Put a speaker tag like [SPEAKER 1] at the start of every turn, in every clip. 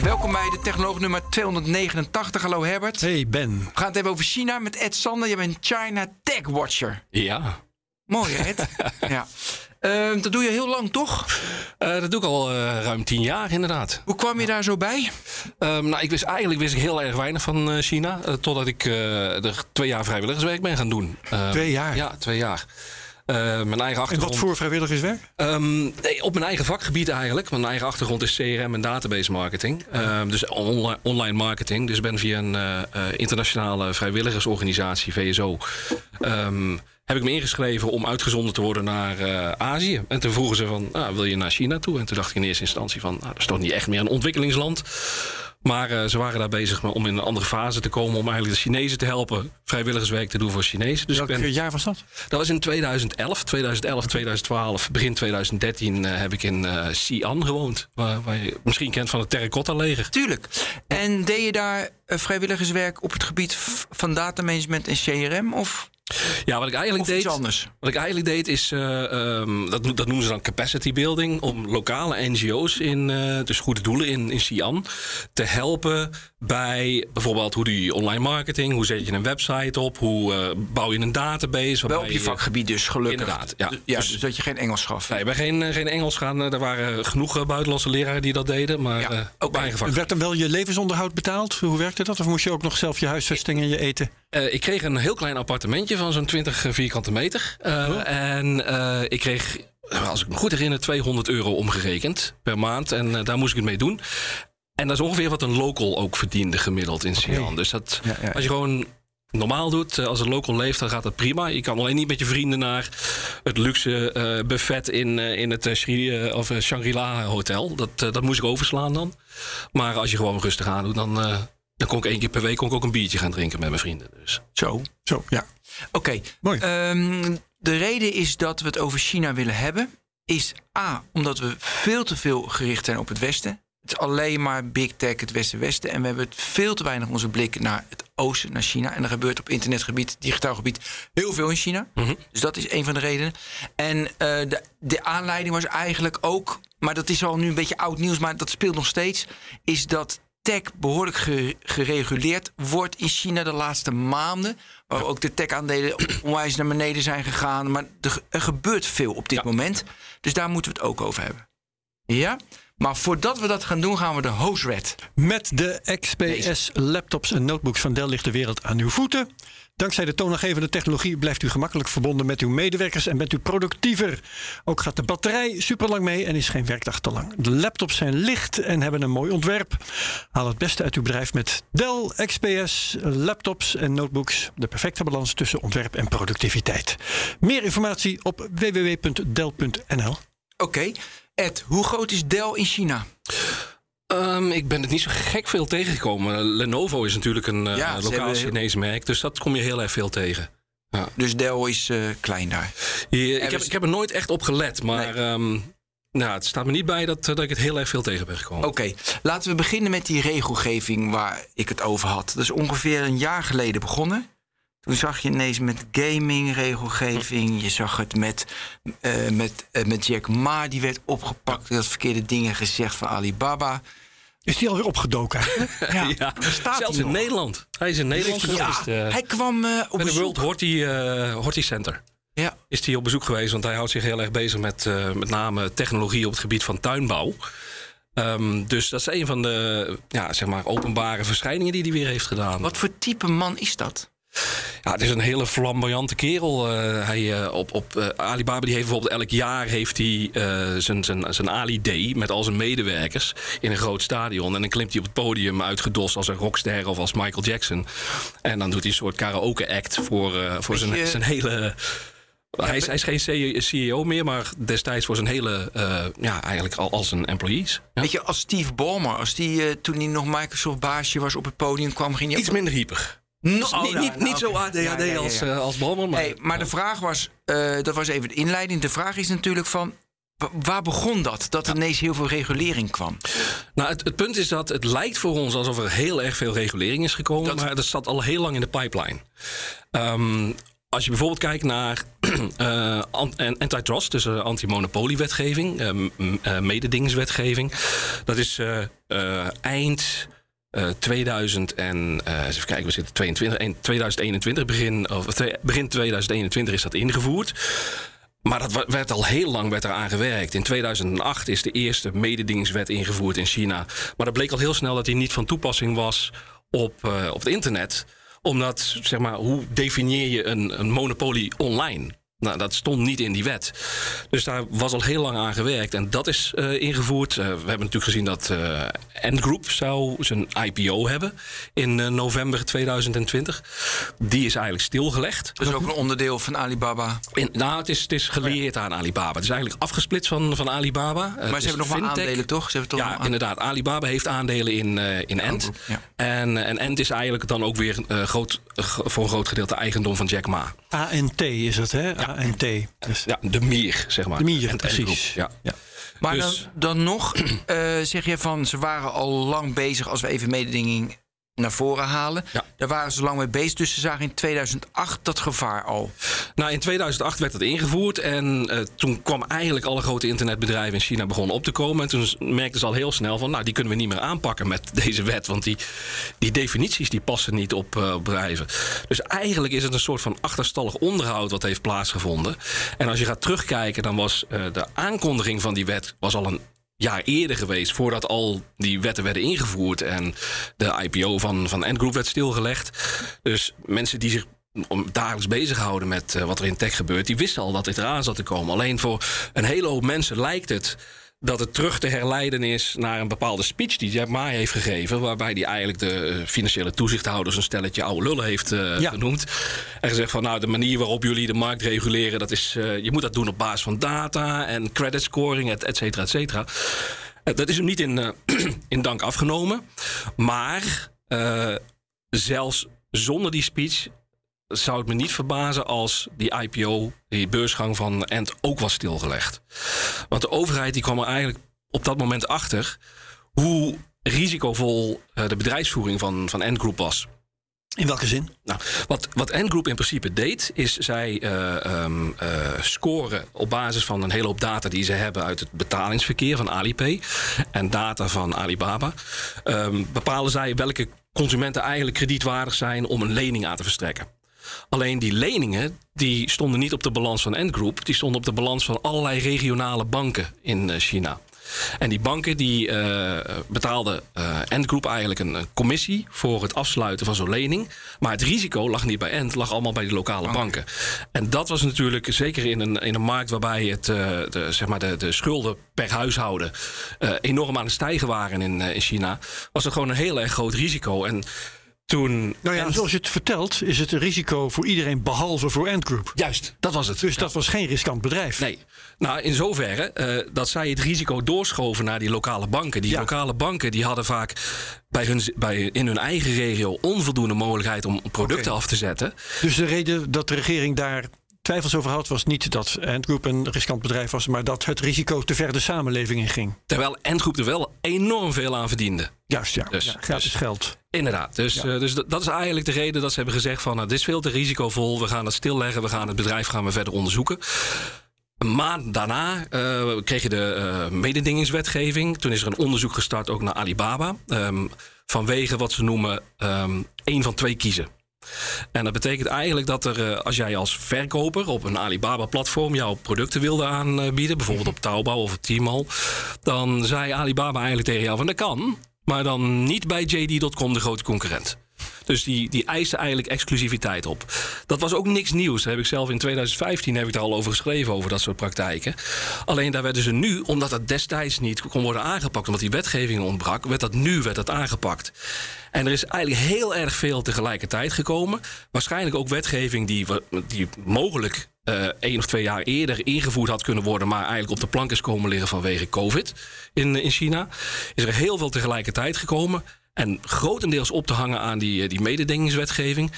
[SPEAKER 1] Welkom bij de technoloog nummer 289. Hallo Herbert.
[SPEAKER 2] Hey Ben.
[SPEAKER 1] We gaan het hebben over China met Ed Sander. Je bent China Tech Watcher.
[SPEAKER 3] Ja.
[SPEAKER 1] Mooi, Ed? ja. Ehm, dat doe je heel lang, toch?
[SPEAKER 3] Uh, dat doe ik al uh, ruim tien jaar, inderdaad.
[SPEAKER 1] Hoe kwam je daar zo bij?
[SPEAKER 3] Um, nou, ik wist, eigenlijk wist ik heel erg weinig van uh, China. totdat ik er twee jaar vrijwilligerswerk ben gaan doen.
[SPEAKER 2] twee jaar?
[SPEAKER 3] Ja, twee jaar. Uh, mijn eigen achtergrond.
[SPEAKER 2] En wat voor vrijwilligerswerk?
[SPEAKER 3] Um, nee, op mijn eigen vakgebied eigenlijk. Mijn eigen achtergrond is CRM en database marketing. Um, dus on online marketing. Dus ik ben via een uh, internationale vrijwilligersorganisatie, VSO. Um, heb ik me ingeschreven om uitgezonden te worden naar uh, Azië. En toen vroegen ze van, ah, wil je naar China toe? En toen dacht ik in eerste instantie van, nou, dat is toch niet echt meer een ontwikkelingsland. Maar uh, ze waren daar bezig om in een andere fase te komen... om eigenlijk de Chinezen te helpen vrijwilligerswerk te doen voor Chinezen.
[SPEAKER 2] Dus Welk ben, jaar was dat?
[SPEAKER 3] Dat was in 2011, 2011, 2012. Begin 2013 uh, heb ik in uh, Xi'an gewoond. Waar, waar, je misschien kent van het Terracotta-leger.
[SPEAKER 1] Tuurlijk. En deed je daar vrijwilligerswerk op het gebied van datamanagement en CRM? Of...
[SPEAKER 3] Ja, wat ik eigenlijk deed.
[SPEAKER 1] anders.
[SPEAKER 3] Wat ik eigenlijk deed is. Uh, um, dat, dat noemen ze dan capacity building. Om lokale NGO's in. Uh, dus goede doelen in, in Xi'an. te helpen bij bijvoorbeeld hoe doe je online marketing. Hoe zet je een website op. Hoe uh, bouw je een database.
[SPEAKER 1] Wel op je vakgebied dus, gelukkig.
[SPEAKER 3] Inderdaad. Ja,
[SPEAKER 1] ja dus, dus, dat je geen Engels gaf.
[SPEAKER 3] Nee, bij geen, geen Engels gaan. er waren genoeg buitenlandse leraren die dat deden. Maar ja, ook bij eigen
[SPEAKER 2] Werd dan wel je levensonderhoud betaald? Hoe werkte dat? Of moest je ook nog zelf je huisvesting en je eten?
[SPEAKER 3] ik kreeg een heel klein appartementje van zo'n 20 vierkante meter. Uh, oh. En uh, ik kreeg, als ik me goed herinner, 200 euro omgerekend per maand. En uh, daar moest ik het mee doen. En dat is ongeveer wat een local ook verdiende gemiddeld in Xi'an. Okay. Dus dat, ja, ja. als je gewoon normaal doet, als een local leeft, dan gaat dat prima. Je kan alleen niet met je vrienden naar het luxe uh, buffet in, uh, in het Shri, uh, of Shangri-La hotel. Dat, dat moest ik overslaan dan. Maar als je gewoon rustig aan doet, dan, dan kon ik één keer per week kon ik ook een biertje gaan drinken met mijn vrienden. Dus.
[SPEAKER 1] Zo,
[SPEAKER 2] zo, ja.
[SPEAKER 1] Oké, okay. um, de reden is dat we het over China willen hebben, is A, omdat we veel te veel gericht zijn op het Westen. Het is alleen maar big tech, het Westen-Westen. En we hebben het veel te weinig onze blik naar het oosten, naar China. En er gebeurt op internetgebied, digitaal gebied, heel veel in China. Mm -hmm. Dus dat is een van de redenen. En uh, de, de aanleiding was eigenlijk ook, maar dat is al nu een beetje oud nieuws, maar dat speelt nog steeds, is dat tech behoorlijk gereguleerd wordt in China de laatste maanden. Waar ook de tech-aandelen onwijs naar beneden zijn gegaan. Maar er, er gebeurt veel op dit ja. moment. Dus daar moeten we het ook over hebben. Ja? Maar voordat we dat gaan doen, gaan we de host
[SPEAKER 2] Met de XPS laptops en notebooks van Dell ligt de wereld aan uw voeten. Dankzij de toonaangevende technologie blijft u gemakkelijk verbonden met uw medewerkers en bent u productiever. Ook gaat de batterij super lang mee en is geen werkdag te lang. De laptops zijn licht en hebben een mooi ontwerp. Haal het beste uit uw bedrijf met Dell XPS laptops en notebooks. De perfecte balans tussen ontwerp en productiviteit. Meer informatie op www.dell.nl.
[SPEAKER 1] Oké, okay. Ed, hoe groot is Dell in China?
[SPEAKER 3] Um, ik ben het niet zo gek veel tegengekomen. Lenovo is natuurlijk een uh, ja, lokaal hebben... Chinees merk, dus dat kom je heel erg veel tegen.
[SPEAKER 1] Ja. Dus Dell is uh, klein daar.
[SPEAKER 3] Ja, ik, heb, ik heb er nooit echt op gelet, maar nee. um, nou, het staat me niet bij dat, dat ik het heel erg veel tegen ben gekomen.
[SPEAKER 1] Oké, okay. laten we beginnen met die regelgeving waar ik het over had. Dat is ongeveer een jaar geleden begonnen. Toen zag je ineens met gaming-regelgeving. Je zag het met, uh, met, uh, met Jack Ma, die werd opgepakt. Die had verkeerde dingen gezegd van Alibaba.
[SPEAKER 2] Is die alweer opgedoken?
[SPEAKER 3] ja, ja. zelfs in Nederland. Hij is in Nederland
[SPEAKER 1] geweest. Ja. Hij kwam uh, op
[SPEAKER 3] bij
[SPEAKER 1] de
[SPEAKER 3] World Horti, Horti Center.
[SPEAKER 1] Ja.
[SPEAKER 3] Is hij op bezoek geweest, want hij houdt zich heel erg bezig met met name technologie op het gebied van tuinbouw. Um, dus dat is een van de ja, zeg maar openbare verschijningen die hij weer heeft gedaan.
[SPEAKER 1] Wat voor type man is dat?
[SPEAKER 3] Ja, het is een hele flamboyante kerel. Uh, hij, uh, op, op uh, Alibaba die heeft bijvoorbeeld elk jaar heeft hij zijn, zijn, zijn Ali Day met al zijn medewerkers in een groot stadion. En dan klimt hij op het podium uitgedost als een rockster of als Michael Jackson. En dan doet hij een soort karaoke act voor, voor zijn, je... zijn hele. Ja, hij, is, hij is geen CEO meer, maar destijds voor zijn hele, uh, ja, eigenlijk al als een employees. Ja.
[SPEAKER 1] Weet je, als Steve Ballmer, als die uh, toen hij nog Microsoft baasje was op het podium kwam, ging je...
[SPEAKER 3] Iets minder hyper.
[SPEAKER 1] No,
[SPEAKER 3] dus
[SPEAKER 1] oh,
[SPEAKER 3] niet,
[SPEAKER 1] nou,
[SPEAKER 3] niet,
[SPEAKER 1] nou,
[SPEAKER 3] niet zo. ADHD ja, ja, als, uh, als. Maar,
[SPEAKER 1] hey, maar de vraag was, uh, dat was even de inleiding. De vraag is natuurlijk van, waar begon dat? Dat er ineens heel veel regulering kwam?
[SPEAKER 3] Nou, het, het, punt is dat het lijkt voor ons alsof er heel erg veel regulering is gekomen. Dat... Maar dat zat al heel lang in de pipeline. Um, als je bijvoorbeeld kijkt naar uh, antitrust, dus uh, antimonopoliewetgeving, uh, mededingingswetgeving. Dat is eind 2000 en even kijken, we zitten 22, 2021, begin, of, begin 2021 is dat ingevoerd. Maar dat werd al heel lang werd eraan gewerkt. In 2008 is de eerste mededingingswet ingevoerd in China. Maar dat bleek al heel snel dat die niet van toepassing was op, op het internet omdat, zeg maar, hoe definieer je een, een monopolie online? Nou, dat stond niet in die wet. Dus daar was al heel lang aan gewerkt. En dat is uh, ingevoerd. Uh, we hebben natuurlijk gezien dat uh, Endgroup zou zijn IPO hebben in november 2020. Die is eigenlijk stilgelegd.
[SPEAKER 1] Dus ook een onderdeel van Alibaba?
[SPEAKER 3] In, nou, het is, het is geleerd aan Alibaba. Het is eigenlijk afgesplitst van, van Alibaba.
[SPEAKER 1] Maar ze hebben nog wel aandelen, toch? Ze hebben
[SPEAKER 3] toch ja, inderdaad. Alibaba heeft aandelen in, in End. Ja. En, en End is eigenlijk dan ook weer groot, voor een groot gedeelte eigendom van Jack Ma.
[SPEAKER 2] ANT is het, hè? Ja. ANT.
[SPEAKER 3] Dus. Ja, de mier, zeg maar.
[SPEAKER 2] De mier, precies.
[SPEAKER 3] Ja. ja.
[SPEAKER 1] Maar dus, dan, dan, nog, uh, zeg je van ze waren al lang bezig als we even mededinging naar voren halen. Ja. Daar waren ze lang mee bezig. Dus ze zagen in 2008 dat gevaar al.
[SPEAKER 3] Nou, in 2008 werd dat ingevoerd. En uh, toen kwam eigenlijk alle grote internetbedrijven in China begonnen op te komen. En toen merkten ze al heel snel van... nou, die kunnen we niet meer aanpakken met deze wet. Want die, die definities die passen niet op, uh, op bedrijven. Dus eigenlijk is het een soort van achterstallig onderhoud... wat heeft plaatsgevonden. En als je gaat terugkijken, dan was uh, de aankondiging van die wet... was al een jaar eerder geweest, voordat al die wetten werden ingevoerd en de IPO van, van Endgroup werd stilgelegd. Dus mensen die zich om dagelijks bezighouden met uh, wat er in tech gebeurt, die wisten al dat dit eraan zat te komen. Alleen voor een hele hoop mensen lijkt het dat het terug te herleiden is naar een bepaalde speech die Jack Ma heeft gegeven. Waarbij hij eigenlijk de eh, financiële toezichthouders een stelletje oude lullen heeft uh, genoemd. En gezegd van nou, de manier waarop jullie de markt reguleren, dat is, uh, je moet dat doen op basis van data en credit scoring, et, cetera, et cetera. dat is hem niet in, in dank afgenomen. Maar zelfs zonder die speech zou het me niet verbazen als die IPO, die beursgang van Ent ook was stilgelegd. Want de overheid die kwam er eigenlijk op dat moment achter hoe risicovol uh, de bedrijfsvoering van, van Ent Group was.
[SPEAKER 2] In welke zin?
[SPEAKER 3] Nou, wat, wat N-Group in principe deed, is zij uh, um, uh, scoren op basis van een hele hoop data die ze hebben uit het betalingsverkeer van Alipay en data van Alibaba. Um, bepalen zij welke consumenten eigenlijk kredietwaardig zijn om een lening aan te verstrekken. Alleen die leningen die stonden niet op de balans van Endgroup, die stonden op de balans van allerlei regionale banken in eh, China. En die banken die uh, betaalden uh, Endgroup eigenlijk een, commissie voor het afsluiten van zo'n lening. Maar het risico lag niet bij End, lag allemaal bij die lokale banken. En dat was natuurlijk zeker in een, in een markt waarbij het, de, zeg maar de, de schulden per huishouden enorm aan het stijgen waren in, in China. Was er gewoon een heel erg groot risico. En toen.
[SPEAKER 2] Nou ja, zoals je het vertelt, is het een risico voor iedereen behalve voor Endgroup.
[SPEAKER 3] Juist, dat was het.
[SPEAKER 2] Dus dat was geen riskant bedrijf.
[SPEAKER 3] Nee. Nou, in zoverre uh, dat zij het risico doorschoven naar die lokale banken. Die lokale banken die hadden vaak bij hun, bij, in hun eigen regio onvoldoende mogelijkheid om producten af te zetten.
[SPEAKER 2] Dus de reden dat de regering daar twijfels over had, was niet dat Endgroep een riskant bedrijf was, maar dat het risico te ver de samenleving in ging.
[SPEAKER 3] Terwijl Endgroep er wel enorm veel aan verdiende.
[SPEAKER 2] Juist, ja. Dus, ja gratis dus, geld.
[SPEAKER 3] Inderdaad. Dus, uh, dus dat is eigenlijk de reden dat ze hebben gezegd van... Nou, dit is veel te risicovol, we gaan het stilleggen... we gaan het bedrijf gaan we verder onderzoeken. Een maand daarna uh, kreeg je de uh, mededingingswetgeving. Toen is er een onderzoek gestart ook naar Alibaba. Um, vanwege wat ze noemen um, één van twee kiezen. En dat betekent eigenlijk dat er, als jij als verkoper op een Alibaba-platform jouw producten wilde aanbieden, bijvoorbeeld op Taobao of op Tmall, dan zei Alibaba eigenlijk tegen jou van dat kan, maar dan niet bij JD.com, de grote concurrent. Dus die, die eisen eigenlijk exclusiviteit op. Dat was ook niks nieuws. Daar heb ik zelf in 2015 heb ik daar al over geschreven, over dat soort praktijken. Alleen daar werden ze nu, omdat dat destijds niet kon worden aangepakt, omdat die wetgeving ontbrak, werd dat nu werd dat aangepakt. En er is eigenlijk heel erg veel tegelijkertijd gekomen. Waarschijnlijk ook wetgeving die, die mogelijk uh, één of twee jaar eerder ingevoerd had kunnen worden, maar eigenlijk op de plank is komen liggen vanwege COVID in, in China. Is er heel veel tegelijkertijd gekomen. En grotendeels op te hangen aan die, eh, die mededingingswetgeving.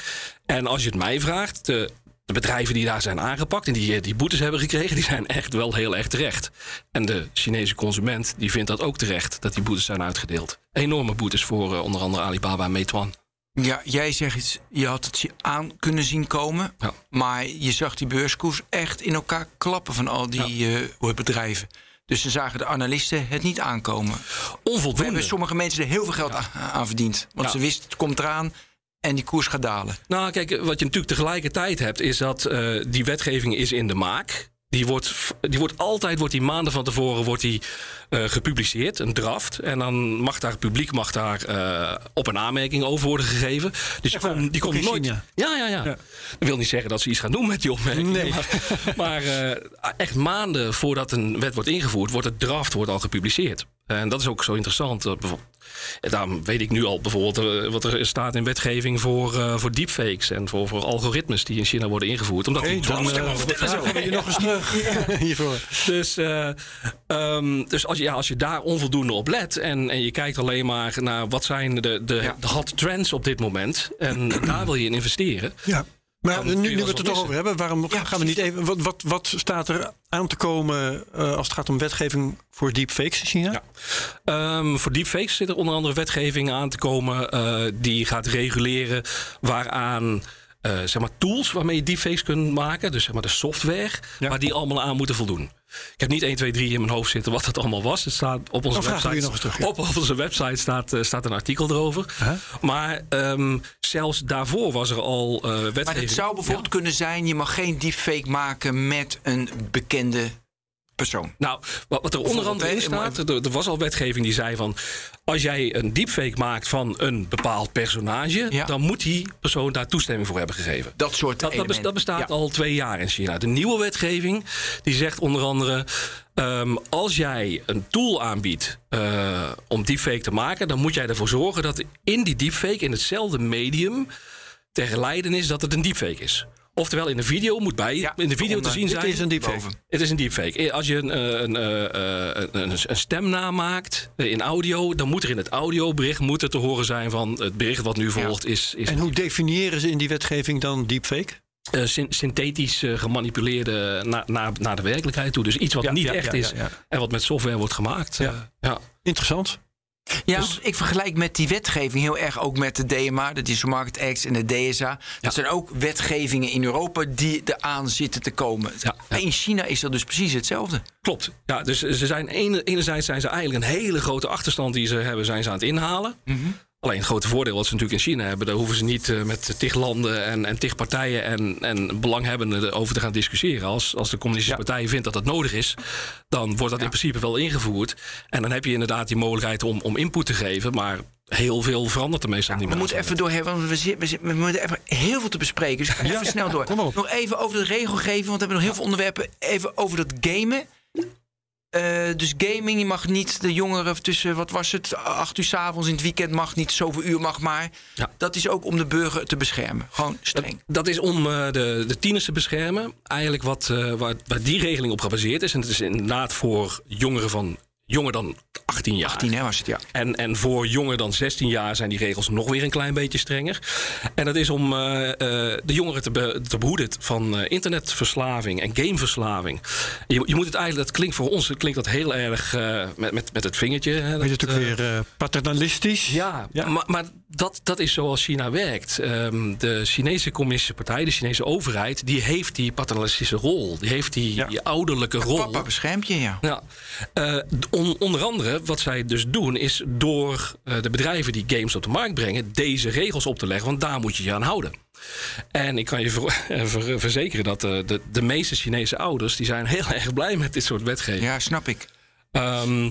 [SPEAKER 3] En als je het mij vraagt, de, de bedrijven die daar zijn aangepakt en die, eh, die boetes hebben gekregen, die zijn echt wel heel erg terecht. En de Chinese consument die vindt dat ook terecht, dat die boetes zijn uitgedeeld. Enorme boetes voor onder andere Alibaba en Meituan.
[SPEAKER 1] Ja, jij zegt iets, je had het aan kunnen zien komen.
[SPEAKER 3] Ja.
[SPEAKER 1] Maar je zag die beurskoers echt in elkaar klappen van al die eh, bedrijven. Dus ze zagen de analisten het niet aankomen. We
[SPEAKER 3] Onvoldoende.
[SPEAKER 1] hebben sommige mensen er heel veel geld aan, aan verdiend. Want ze wisten het komt eraan en die koers gaat dalen.
[SPEAKER 3] Nou, kijk, wat je natuurlijk tegelijkertijd hebt, is dat eh, die wetgeving is in de maak. Die wordt, die wordt altijd, wordt die maanden van tevoren wordt die, eh, gepubliceerd, een draft. En dan mag daar het publiek mag daar, eh, op een aanmerking over worden gegeven. Dus die komt die komt nooit. Ja, ja, ja,
[SPEAKER 2] Ja.
[SPEAKER 3] Dat wil niet zeggen dat ze iets gaan doen met die opmerkingen.
[SPEAKER 2] Nee.
[SPEAKER 3] Maar, maar eh, echt maanden voordat een wet wordt ingevoerd, wordt het draft wordt al gepubliceerd. En dat is ook zo interessant. bijvoorbeeld- daarom weet ik nu al bijvoorbeeld eh, wat er staat in wetgeving voor, eh, voor deepfakes en voor, voor algoritmes die in China worden ingevoerd. Omdat
[SPEAKER 2] Oké,
[SPEAKER 3] die
[SPEAKER 2] dan
[SPEAKER 3] drafts
[SPEAKER 2] eh, je nog eens terug hiervoor.
[SPEAKER 3] dus, eh, ehm, dus als, je, ja, als je daar onvoldoende op let en, en je kijkt alleen maar naar wat zijn de, de,
[SPEAKER 1] Ja.
[SPEAKER 3] de hot trends op dit moment en daar wil je in investeren.
[SPEAKER 2] Ja. Maar nu, nu we het er toch over hebben, waarom
[SPEAKER 1] Ja,
[SPEAKER 2] gaan we niet even. Wat, wat, wat staat er aan te komen eh, als het gaat om wetgeving voor deepfakes in China?
[SPEAKER 3] Ja. Ehm, voor deepfakes zit er onder andere wetgeving aan te komen eh, die gaat reguleren waaraan. Eh, zeg maar tools waarmee je deepfakes kunt maken, dus zeg maar de software,
[SPEAKER 2] Ja.
[SPEAKER 3] waar die allemaal aan moeten voldoen. Ik heb niet 1, 2, 3 in mijn hoofd zitten wat dat allemaal was. Het staat op onze website.
[SPEAKER 2] nog eens terug, ja.
[SPEAKER 3] op, op onze website staat, eh, staat een artikel erover.
[SPEAKER 2] Huh?
[SPEAKER 3] Maar ehm, zelfs daarvoor was er al eh wetgeving.
[SPEAKER 1] Maar het zou bijvoorbeeld kunnen zijn... je mag geen deepfake maken met een bekende persoon.
[SPEAKER 3] Nou, wat, er onder andere in staat, er, was al wetgeving die zei van... als jij een deepfake maakt van een bepaald personage...
[SPEAKER 1] Ja.
[SPEAKER 3] dan moet die persoon daar toestemming voor hebben gegeven.
[SPEAKER 1] Dat soort
[SPEAKER 3] Dat, dat, dat bestaat
[SPEAKER 1] Ja.
[SPEAKER 3] al twee jaar in China. De nieuwe wetgeving die zegt onder andere... ehm, als jij een tool aanbiedt eh, om deepfake te maken... dan moet jij ervoor zorgen dat in die deepfake, in hetzelfde medium... te geleiden is dat het een deepfake is. Oftewel, in de video moet bij
[SPEAKER 1] Ja,
[SPEAKER 3] in de video te
[SPEAKER 1] onder-
[SPEAKER 3] zien zijn...
[SPEAKER 2] is een deepfake.
[SPEAKER 3] Het is een deepfake. Als je een, eh, een, eh, eh, een, een, een stem namaakt eh, in audio, dan moet er in het audiobericht moet er te horen zijn van het bericht wat nu volgt is, is
[SPEAKER 2] En hoe definiëren ze in die wetgeving dan deepfake?
[SPEAKER 3] eh, syn- synthetisch eh, gemanipuleerde na- naar naar de werkelijkheid toe. Dus iets wat
[SPEAKER 2] Ja,
[SPEAKER 3] niet
[SPEAKER 2] ja,
[SPEAKER 3] echt
[SPEAKER 2] ja,
[SPEAKER 3] is
[SPEAKER 2] ja, ja.
[SPEAKER 3] en wat met software wordt gemaakt.
[SPEAKER 2] Ja.
[SPEAKER 3] Eh, ja.
[SPEAKER 2] Interessant.
[SPEAKER 1] Ja,
[SPEAKER 3] Dus-
[SPEAKER 1] ik vergelijk met die wetgeving heel erg ook met de DMA, de Digital Market Act en de DSA.
[SPEAKER 3] Ja.
[SPEAKER 1] Dat zijn ook wetgevingen in Europa die eraan zitten te komen.
[SPEAKER 3] Ja, ja.
[SPEAKER 1] In China is dat dus precies hetzelfde.
[SPEAKER 3] Klopt. Ja, dus ze zijn ene- enerzijds zijn ze eigenlijk een hele grote achterstand die ze hebben, zijn ze aan het inhalen. Alleen het grote voordeel wat ze natuurlijk in China hebben, daar hoeven ze niet eh, met tig landen en, en tig partijen en, en belanghebbenden over te gaan discussiëren. Als, als de communistische partij vindt dat dat nodig is, dan wordt dat in principe wel ingevoerd. En dan heb je inderdaad die mogelijkheid om, om input te geven, maar heel veel verandert er meestal niet
[SPEAKER 1] We
[SPEAKER 3] meer.
[SPEAKER 1] moeten even door hebben, want we, zitten, we, we moeten even heel veel te bespreken. Dus even snel door.
[SPEAKER 2] kom maar op.
[SPEAKER 1] Nog even over de regelgeving, want we hebben nog heel veel onderwerpen. Even over dat gamen. Eh, dus gaming, je mag niet de jongeren tussen, wat was het, acht uur s'avonds in het weekend mag niet, zoveel uur mag maar.
[SPEAKER 3] Ja.
[SPEAKER 1] Dat is ook om de burger te beschermen. Gewoon streng.
[SPEAKER 3] Dat is om eh, de, de tieners te beschermen. Eigenlijk wat, eh, waar, waar die regeling op gebaseerd is. En het is inderdaad voor jongeren van jonger dan 18 jaar.
[SPEAKER 1] 18 hè, was het, ja.
[SPEAKER 3] En, en voor jonger dan 16 jaar zijn die regels nog weer een klein beetje strenger. En dat is om eh, eh, de jongeren te, be- te behoeden van eh, internetverslaving en gameverslaving. Je, je moet het eigenlijk, dat klinkt voor ons klinkt dat heel erg eh, met, met, met het vingertje. Hè, dat,
[SPEAKER 2] natuurlijk
[SPEAKER 3] eh,
[SPEAKER 2] weer eh, paternalistisch.
[SPEAKER 3] ja,
[SPEAKER 2] Ja.
[SPEAKER 3] maar, maar dat, dat is zoals China werkt. Ehm, de Chinese communistische partij, de Chinese overheid, die heeft die paternalistische rol. Die heeft die,
[SPEAKER 2] Ja.
[SPEAKER 3] die ouderlijke rol.
[SPEAKER 1] Papa beschermt je, ja.
[SPEAKER 3] Ja, eh, on- onder andere wat zij dus doen is door eh, de bedrijven die games op de markt brengen deze regels op te leggen, want daar moet je je aan houden. En ik kan je ver- eh, ver- verzekeren dat eh, de, de meeste Chinese ouders die zijn heel erg blij met dit soort wetgeving.
[SPEAKER 1] Ja, snap ik.
[SPEAKER 3] Ehm,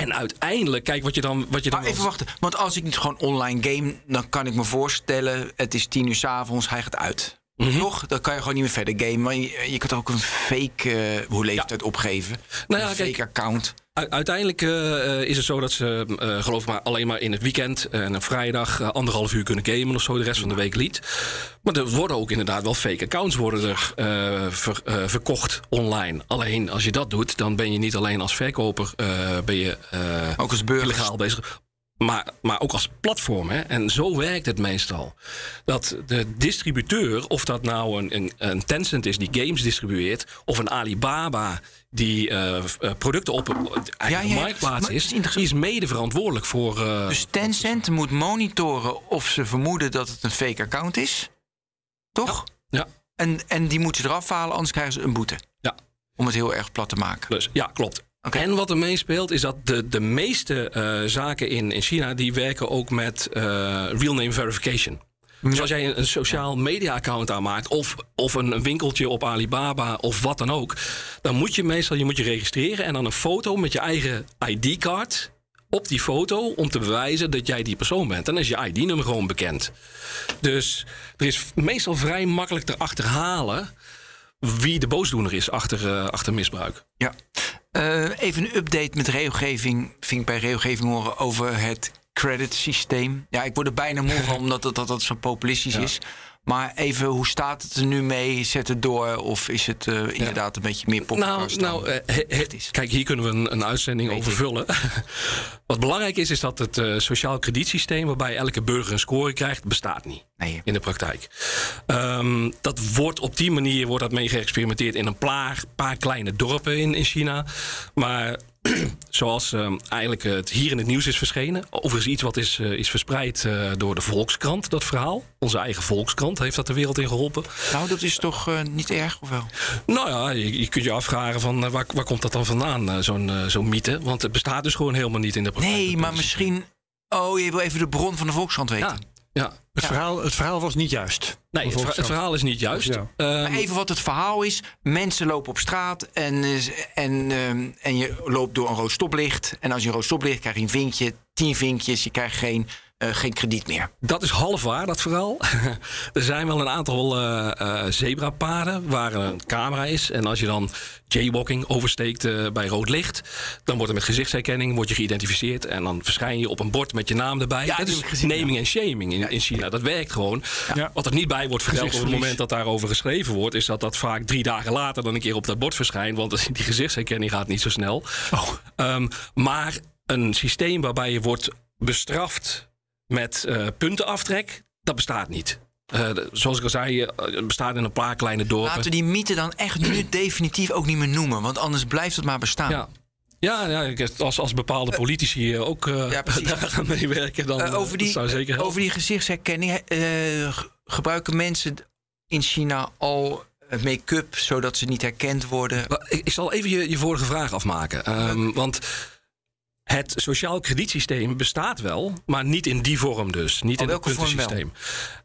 [SPEAKER 3] en uiteindelijk, kijk wat je dan. Wat je dan
[SPEAKER 1] Maar even wachten, want als ik niet gewoon online game, dan kan ik me voorstellen, het is tien uur s'avonds, hij gaat uit.
[SPEAKER 3] Mhm.
[SPEAKER 1] Toch? Dan kan je gewoon niet meer verder gamen. Maar je, je kunt ook een fake eh, hoe leeftijd opgeven.
[SPEAKER 3] Nou ja,
[SPEAKER 1] een
[SPEAKER 3] kijk,
[SPEAKER 1] fake account.
[SPEAKER 3] Uiteindelijk eh, eh, is het zo dat ze, eh, geloof ik maar, alleen maar in het weekend en een vrijdag anderhalf uur kunnen gamen of zo, de rest van de week niet. Maar er worden ook inderdaad wel fake accounts worden er, ver- verkocht online. Alleen als je dat doet, dan ben je niet alleen als verkoper ben je,
[SPEAKER 1] Ook als burger.
[SPEAKER 3] illegaal bezig. Maar, maar ook als platform. Hè? En zo werkt het meestal. Dat de distributeur, of dat nou een, een, een Tencent is die games distribueert, of een Alibaba die uh, producten op eigen ja, ja, marktplaats is, is die is mede verantwoordelijk voor. Uh,
[SPEAKER 1] dus Tencent moet monitoren of ze vermoeden dat het een fake account is, toch?
[SPEAKER 3] Ja.
[SPEAKER 1] En, en die moeten ze eraf halen, anders krijgen ze een boete.
[SPEAKER 3] Ja.
[SPEAKER 1] Om het heel erg plat te maken.
[SPEAKER 3] Dus ja, klopt. En wat er meespeelt is dat de, de meeste uh, zaken in, in China... die werken ook met uh, real name verification. Dus als jij een, een sociaal media account aanmaakt... Of, of een winkeltje op Alibaba of wat dan ook... dan moet je meestal je, moet je registreren... en dan een foto met je eigen ID-card op die foto om te bewijzen dat jij die persoon bent. Dan is je ID-nummer gewoon bekend. Dus er is meestal vrij makkelijk te achterhalen wie de boosdoener is achter, uh, achter misbruik.
[SPEAKER 1] Ja. Uh, even een update met regelgeving. Ving bij regelgeving horen over het credit systeem. Ja, ik word er bijna moe van omdat dat, dat, dat zo populistisch ja. is. Maar even, hoe staat het er nu mee? Zet het door? Of is het uh, inderdaad een beetje meer
[SPEAKER 3] podcast? Nou, nou uh, kijk, hier kunnen we een, een uitzending Weet over vullen. Wat belangrijk is, is dat het uh, sociaal kredietsysteem... waarbij elke burger een score krijgt, bestaat niet
[SPEAKER 1] nee.
[SPEAKER 3] in de praktijk. Um, dat wordt op die manier wordt dat mee geëxperimenteerd... in een paar, paar kleine dorpen in, in China. Maar zoals uh, eigenlijk het hier in het nieuws is verschenen. Overigens iets wat is, uh, is verspreid uh, door de Volkskrant, dat verhaal. Onze eigen Volkskrant heeft dat de wereld in geholpen.
[SPEAKER 1] Nou, dat is toch niet erg, of wel?
[SPEAKER 3] Nou ja, je, je kunt je afvragen van waar, waar komt dat dan vandaan, zo'n zo'n mythe? Want het bestaat dus gewoon helemaal niet in de praktijk.
[SPEAKER 1] Nee, maar misschien... Oh, je wil even de bron van de Volkskrant weten.
[SPEAKER 3] Ja. Ja.
[SPEAKER 2] Het, Verhaal, het verhaal was niet juist.
[SPEAKER 3] Nee, het, het verhaal is niet juist. Ja.
[SPEAKER 1] Um, even wat het verhaal is. Mensen lopen op straat en, en, um, en je loopt door een rood stoplicht. En als je een rood stoplicht krijg je een vinkje, tien vinkjes. Je krijgt geen uh, geen krediet meer.
[SPEAKER 3] Dat is half waar, dat verhaal. er zijn wel een aantal uh, uh, zebrapaden waar een camera is. En als je dan jaywalking oversteekt bij rood licht... dan wordt er met gezichtsherkenning wordt je geïdentificeerd... en dan verschijn je op een bord met je naam erbij. Ja, dat is gezien, naming en shaming in, in China. Dat werkt gewoon. Ja. Wat er niet bij wordt verteld op het moment dat daarover geschreven wordt... is dat dat vaak drie dagen later dan een keer op dat bord verschijnt. Want die gezichtsherkenning gaat niet zo snel.
[SPEAKER 2] Oh.
[SPEAKER 3] Um, maar een systeem waarbij je wordt bestraft met uh, puntenaftrek, dat bestaat niet. Uh, zoals ik al zei, het bestaat in een paar kleine dorpen.
[SPEAKER 1] Laten we die mythe dan echt nu definitief ook niet meer noemen. Want anders blijft het maar bestaan.
[SPEAKER 3] Ja. Ja, ja als, als bepaalde politici uh, ook uh, ja, daar gaan meewerken, dan uh,
[SPEAKER 1] over die,
[SPEAKER 3] zou zeker helpen.
[SPEAKER 1] Over die gezichtsherkenning. gebruiken mensen in China al make-up zodat ze niet herkend worden?
[SPEAKER 3] Ik, ik zal even je, je vorige vraag afmaken. Um, want het sociaal kredietsysteem bestaat wel, maar niet in die vorm dus. Niet
[SPEAKER 1] oh,
[SPEAKER 3] in het puntensysteem.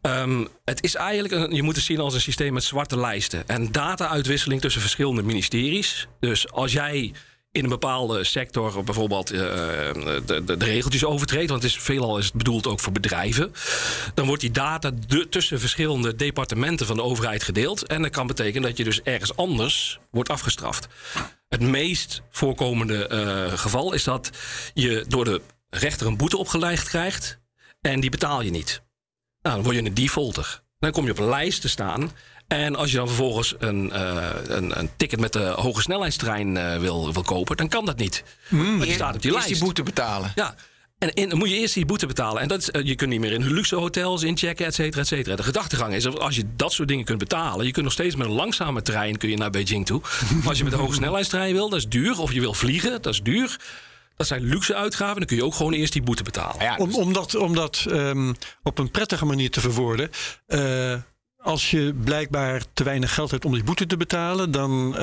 [SPEAKER 3] Um, het is eigenlijk, een, je moet het zien als een systeem met zwarte lijsten. En data-uitwisseling tussen verschillende ministeries. Dus als jij in een bepaalde sector bijvoorbeeld uh, de, de, de, regeltjes overtreedt, want het is veelal is het bedoeld ook voor bedrijven, dan wordt die data de, tussen verschillende departementen van de overheid gedeeld. En dat kan betekenen dat je dus ergens anders wordt afgestraft. Het meest voorkomende uh, geval is dat je door de rechter een boete opgelegd krijgt en die betaal je niet. Nou, dan word je een defaulter. Dan kom je op een lijst te staan. En als je dan vervolgens een, uh, een, een, ticket met de hoge snelheidstrein uh, wil, wil kopen, dan kan dat niet.
[SPEAKER 1] Mm, Want je staat op die lijst. die boete betalen.
[SPEAKER 3] Ja. En in, dan moet je eerst die boete betalen. En dat is, je kunt niet meer in luxe hotels inchecken, et cetera, et cetera. De gedachtegang is als je dat soort dingen kunt betalen... je kunt nog steeds met een langzame trein kun je naar Beijing toe. maar als je met een hoge snelheidstrein wil, dat is duur. Of je wil vliegen, dat is duur. Dat zijn luxe uitgaven. Dan kun je ook gewoon eerst die boete betalen.
[SPEAKER 2] Ja, om, om dat, om dat um, op een prettige manier te verwoorden... Uh, als je blijkbaar te weinig geld hebt om die boete te betalen, dan uh,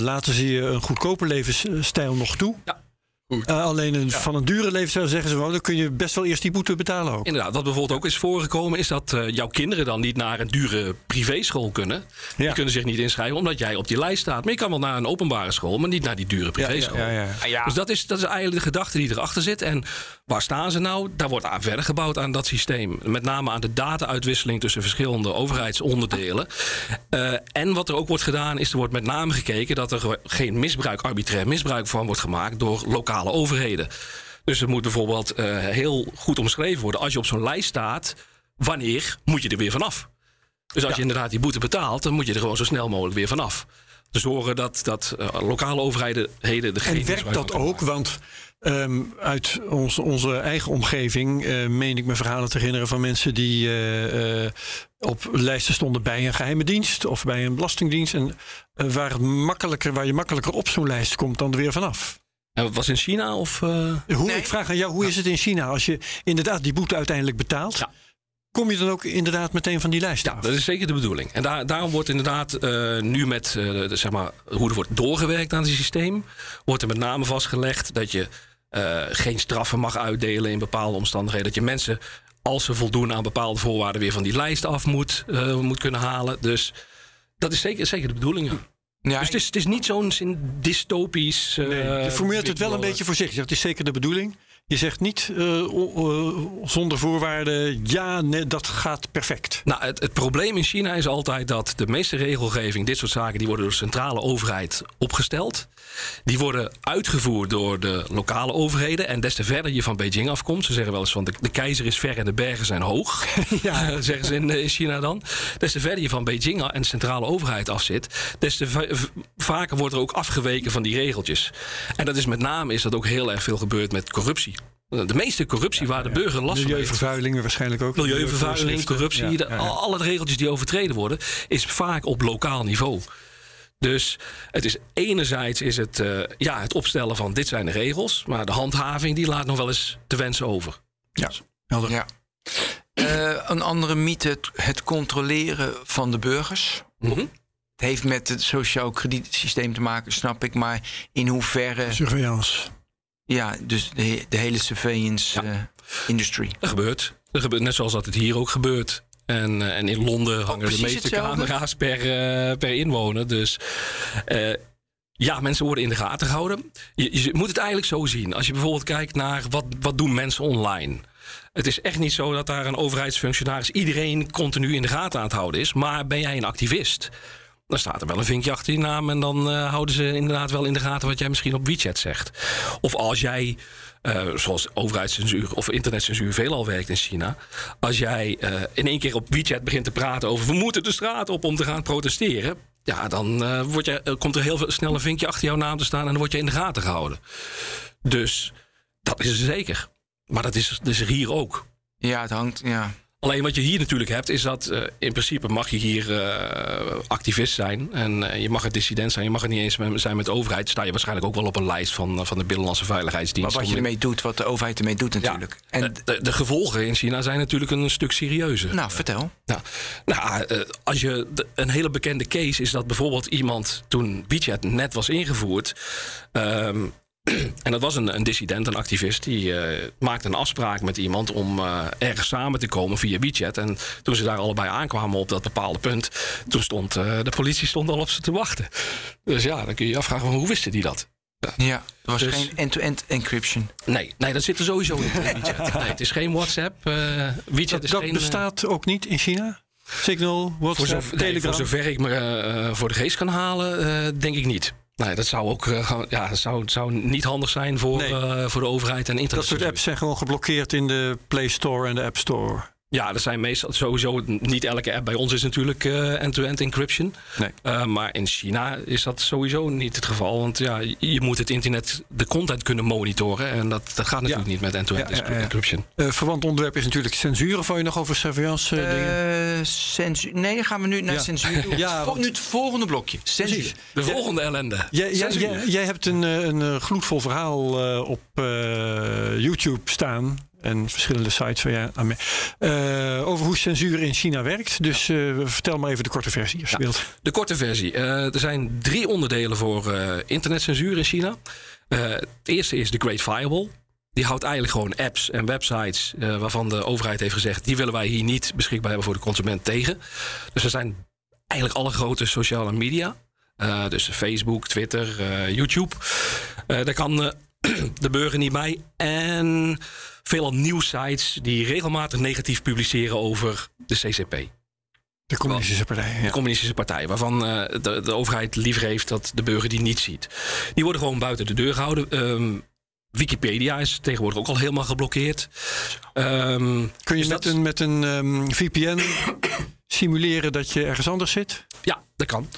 [SPEAKER 2] laten ze je een goedkope levensstijl nog toe.
[SPEAKER 3] Ja.
[SPEAKER 2] Uh, alleen een, ja. van een dure levensstijl zeggen ze wel, dan kun je best wel eerst die boete betalen ook.
[SPEAKER 3] Inderdaad, wat bijvoorbeeld ook is voorgekomen, is dat uh, jouw kinderen dan niet naar een dure privéschool kunnen. Ja. Die kunnen zich niet inschrijven omdat jij op die lijst staat. Maar je kan wel naar een openbare school, maar niet naar die dure privéschool. Ja, dus dat is, dat is eigenlijk de gedachte die erachter zit. En waar staan ze nou? Daar wordt aan verder gebouwd aan dat systeem. Met name aan de data-uitwisseling tussen verschillende overheidsonderdelen. Uh, en wat er ook wordt gedaan, is er wordt met name gekeken dat er geen misbruik, arbitrair misbruik van wordt gemaakt door lokale overheden. Dus het moet bijvoorbeeld uh, heel goed omschreven worden. Als je op zo'n lijst staat, wanneer moet je er weer vanaf? Dus als ja. je inderdaad die boete betaalt, dan moet je er gewoon zo snel mogelijk weer vanaf. te zorgen dat, dat uh, lokale overheden de
[SPEAKER 2] En werkt dat ook? Want um, uit ons, onze eigen omgeving uh, meen ik me verhalen te herinneren van mensen die op lijsten stonden bij een geheime dienst of bij een belastingdienst. En waar, het makkelijker, waar je makkelijker op zo'n lijst komt dan er weer vanaf.
[SPEAKER 3] En was in China of?
[SPEAKER 2] Hoe, nee. Ik vraag aan jou, hoe is het in China als je inderdaad die boete uiteindelijk betaalt? Ja. Kom je dan ook inderdaad meteen van die lijst
[SPEAKER 3] Ja, dat is zeker de bedoeling. En daar, daarom wordt inderdaad uh, nu met uh, zeg maar, hoe er wordt doorgewerkt aan het systeem, wordt er met name vastgelegd dat je uh, geen straffen mag uitdelen in bepaalde omstandigheden. Dat je mensen, als ze voldoen aan bepaalde voorwaarden, weer van die lijst af moet, moet kunnen halen. Dus dat is zeker, zeker de bedoeling. Ja, dus het is, het is niet zo'n dystopisch.
[SPEAKER 2] Nee, je formuleert het wel een beetje voorzichtig. Het is zeker de bedoeling. Je zegt niet uh, zonder voorwaarden, ja, nee, dat gaat perfect.
[SPEAKER 3] Nou, het, het, probleem in China is altijd dat de meeste regelgeving, dit soort zaken, die worden door de centrale overheid opgesteld. Die worden uitgevoerd door de lokale overheden. En des te verder je van Beijing afkomt, ze zeggen wel eens van de, de keizer is ver en de bergen zijn hoog. ja. zeggen ze in, in, China dan. Des te verder je van Beijing en de centrale overheid afzit, des te vaker wordt er ook afgeweken van die regeltjes. En dat is met name is dat ook heel erg veel gebeurd met corruptie. De meeste corruptie waar de burger last
[SPEAKER 2] van Milieuvervuiling waarschijnlijk ook.
[SPEAKER 3] Milieuvervuiling, corruptie, de, alle regeltjes die overtreden worden, is vaak op lokaal niveau. Dus het is enerzijds is het, uh, ja, het opstellen van dit zijn de regels, maar de handhaving die laat nog wel eens te wensen over.
[SPEAKER 2] Ja, helder.
[SPEAKER 1] Ja. Uh, een andere mythe, het, het, controleren van de burgers. Mm -hmm. Het heeft met het sociaal kredietsysteem te maken, snap ik. Maar in hoeverre.
[SPEAKER 2] Surveillance.
[SPEAKER 1] Ja, dus de, de hele surveillance ja. uh, industry.
[SPEAKER 3] Dat gebeurt. Dat gebeurt. Net zoals dat het hier ook gebeurt. En, uh, en in Londen hangen oh, de meeste hetzelfde? camera's per, uh, per inwoner. Dus ja, mensen worden in de gaten gehouden. Je, je, moet het eigenlijk zo zien. Als je bijvoorbeeld kijkt naar wat, wat doen mensen online. Het is echt niet zo dat daar een overheidsfunctionaris iedereen continu in de gaten aan het houden is. Maar ben jij een activist? Dan staat er wel een vinkje achter je naam. En dan uh, houden ze inderdaad wel in de gaten wat jij misschien op WeChat zegt. Of als jij, uh, zoals overheidscensuur of internetcensuur veelal werkt in China. Als jij uh, in één keer op WeChat begint te praten over we moeten de straat op om te gaan protesteren. Ja, dan word je, komt er heel snel een vinkje achter jouw naam te staan en dan word je in de gaten gehouden. Dus dat is er zeker. Maar dat is, dus hier ook.
[SPEAKER 1] Ja, het hangt, ja.
[SPEAKER 3] Alleen wat je hier natuurlijk hebt, is dat uh, in principe mag je hier uh, activist zijn. En uh, je mag een dissident zijn. Je mag het niet eens zijn met de overheid. Sta je waarschijnlijk ook wel op een lijst van, van de Binnenlandse Veiligheidsdienst.
[SPEAKER 1] Maar wat je ermee doet, wat de overheid ermee doet natuurlijk.
[SPEAKER 3] Ja, en de, de, gevolgen in China zijn natuurlijk een stuk serieuzer.
[SPEAKER 1] Nou, vertel.
[SPEAKER 3] Nou, nou als je de, een hele bekende case is dat bijvoorbeeld iemand toen WeChat net was ingevoerd. Um, En dat was een, een dissident, een activist, die uh, maakte een afspraak met iemand om uh, ergens samen te komen via WeChat. En toen ze daar allebei aankwamen op dat bepaalde punt, toen stond uh, de politie stond al op ze te wachten. Dus ja, dan kun je je afvragen, hoe wisten die dat?
[SPEAKER 1] Ja, er was dus, geen end-to-end encryption.
[SPEAKER 3] Nee, nee, dat zit er sowieso in WeChat. Nee, het is geen WhatsApp. WeChat
[SPEAKER 2] dat,
[SPEAKER 3] is
[SPEAKER 2] dat
[SPEAKER 3] geen,
[SPEAKER 2] bestaat ook niet in China? Signal, WhatsApp, voor zover, Telegram?
[SPEAKER 3] Nee, voor zover ik me voor de geest kan halen, denk ik niet. Nee, dat zou ook uh, ja, zou, zou niet handig zijn voor, nee. uh, voor de overheid en internet.
[SPEAKER 2] Dat soort apps zijn gewoon geblokkeerd in de Play Store en de App Store.
[SPEAKER 3] Ja, er zijn meestal sowieso niet elke app bij ons is natuurlijk uh, end-to-end encryption. Nee. Uh, maar in China is dat sowieso niet het geval. Want ja, je moet het internet, de content kunnen monitoren. En dat, dat gaat natuurlijk ja. niet met end-to-end ja, encryption.
[SPEAKER 2] Uh, verwant onderwerp is natuurlijk censuur. Of wil je nog over surveillance dingen?
[SPEAKER 1] Censuur. Nee, dan gaan we nu naar censuur. ja, want... Nu het volgende blokje. Censuur.
[SPEAKER 3] De volgende ellende.
[SPEAKER 2] Jij, jij, jij, hebt een, een gloedvol verhaal op YouTube staan en verschillende sites van ja, uh, over hoe censuur in China werkt. Dus uh, vertel maar even de korte versie, als je wilt.
[SPEAKER 3] De korte versie. Uh, er zijn drie onderdelen voor internetcensuur in China. het eerste is de Great Firewall. Die houdt eigenlijk gewoon apps en websites waarvan de overheid heeft gezegd... die willen wij hier niet beschikbaar hebben voor de consument tegen. Dus er zijn eigenlijk alle grote sociale media. dus Facebook, Twitter, YouTube. daar kan de burger niet bij. En veelal nieuwsites die regelmatig negatief publiceren over de CCP.
[SPEAKER 2] De Communistische Partij. Ja.
[SPEAKER 3] De Communistische Partij, waarvan uh, de, de, overheid liever heeft dat de burger die niet ziet. Die worden gewoon buiten de deur gehouden. Um, Wikipedia is tegenwoordig ook al helemaal geblokkeerd.
[SPEAKER 2] Um, Kun je dus met, een, met een um, VPN simuleren dat je ergens anders zit?
[SPEAKER 3] Ja, dat kan.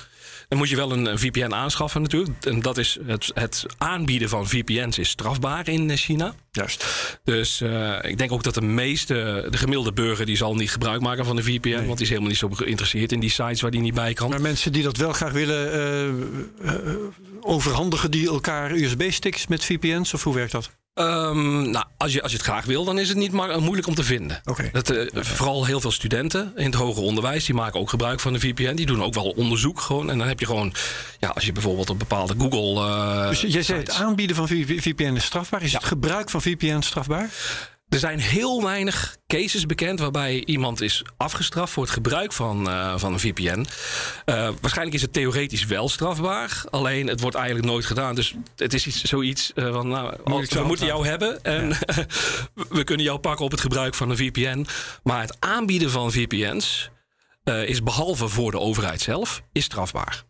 [SPEAKER 3] Dan moet je wel een, een VPN aanschaffen natuurlijk. En dat is het, het aanbieden van VPN's is strafbaar in eh, China.
[SPEAKER 2] Juist.
[SPEAKER 3] Dus eh, ik denk ook dat de meeste, de gemiddelde burger, die zal niet gebruik maken van de VPN. Want die is helemaal niet zo geïnteresseerd in die sites waar die niet bij kan.
[SPEAKER 2] Maar mensen die dat wel graag willen, eh, eh, overhandigen die elkaar USB-sticks met VPN's? Of hoe werkt dat?
[SPEAKER 3] Ehm, nou, als je, als je het graag wil, dan is het niet maar, moeilijk om te vinden. Dat, eh, vooral heel veel studenten in het hoger onderwijs, die maken ook gebruik van de VPN. Die doen ook wel onderzoek gewoon. En dan heb je gewoon, ja, als je bijvoorbeeld op bepaalde Google. eh,
[SPEAKER 2] Dus jij zei het aanbieden van VPN is strafbaar. Is het gebruik van VPN strafbaar?
[SPEAKER 3] Er zijn heel weinig cases bekend waarbij iemand is afgestraft voor het gebruik van, eh, van een VPN. Eh, waarschijnlijk is het theoretisch wel strafbaar, alleen het wordt eigenlijk nooit gedaan. Dus het is iets, zoiets eh, van, nou,
[SPEAKER 2] Moeilijk
[SPEAKER 3] we moeten jou hebben en we kunnen jou pakken op het gebruik van een VPN. Maar het aanbieden van VPN's is behalve voor de overheid zelf, is strafbaar.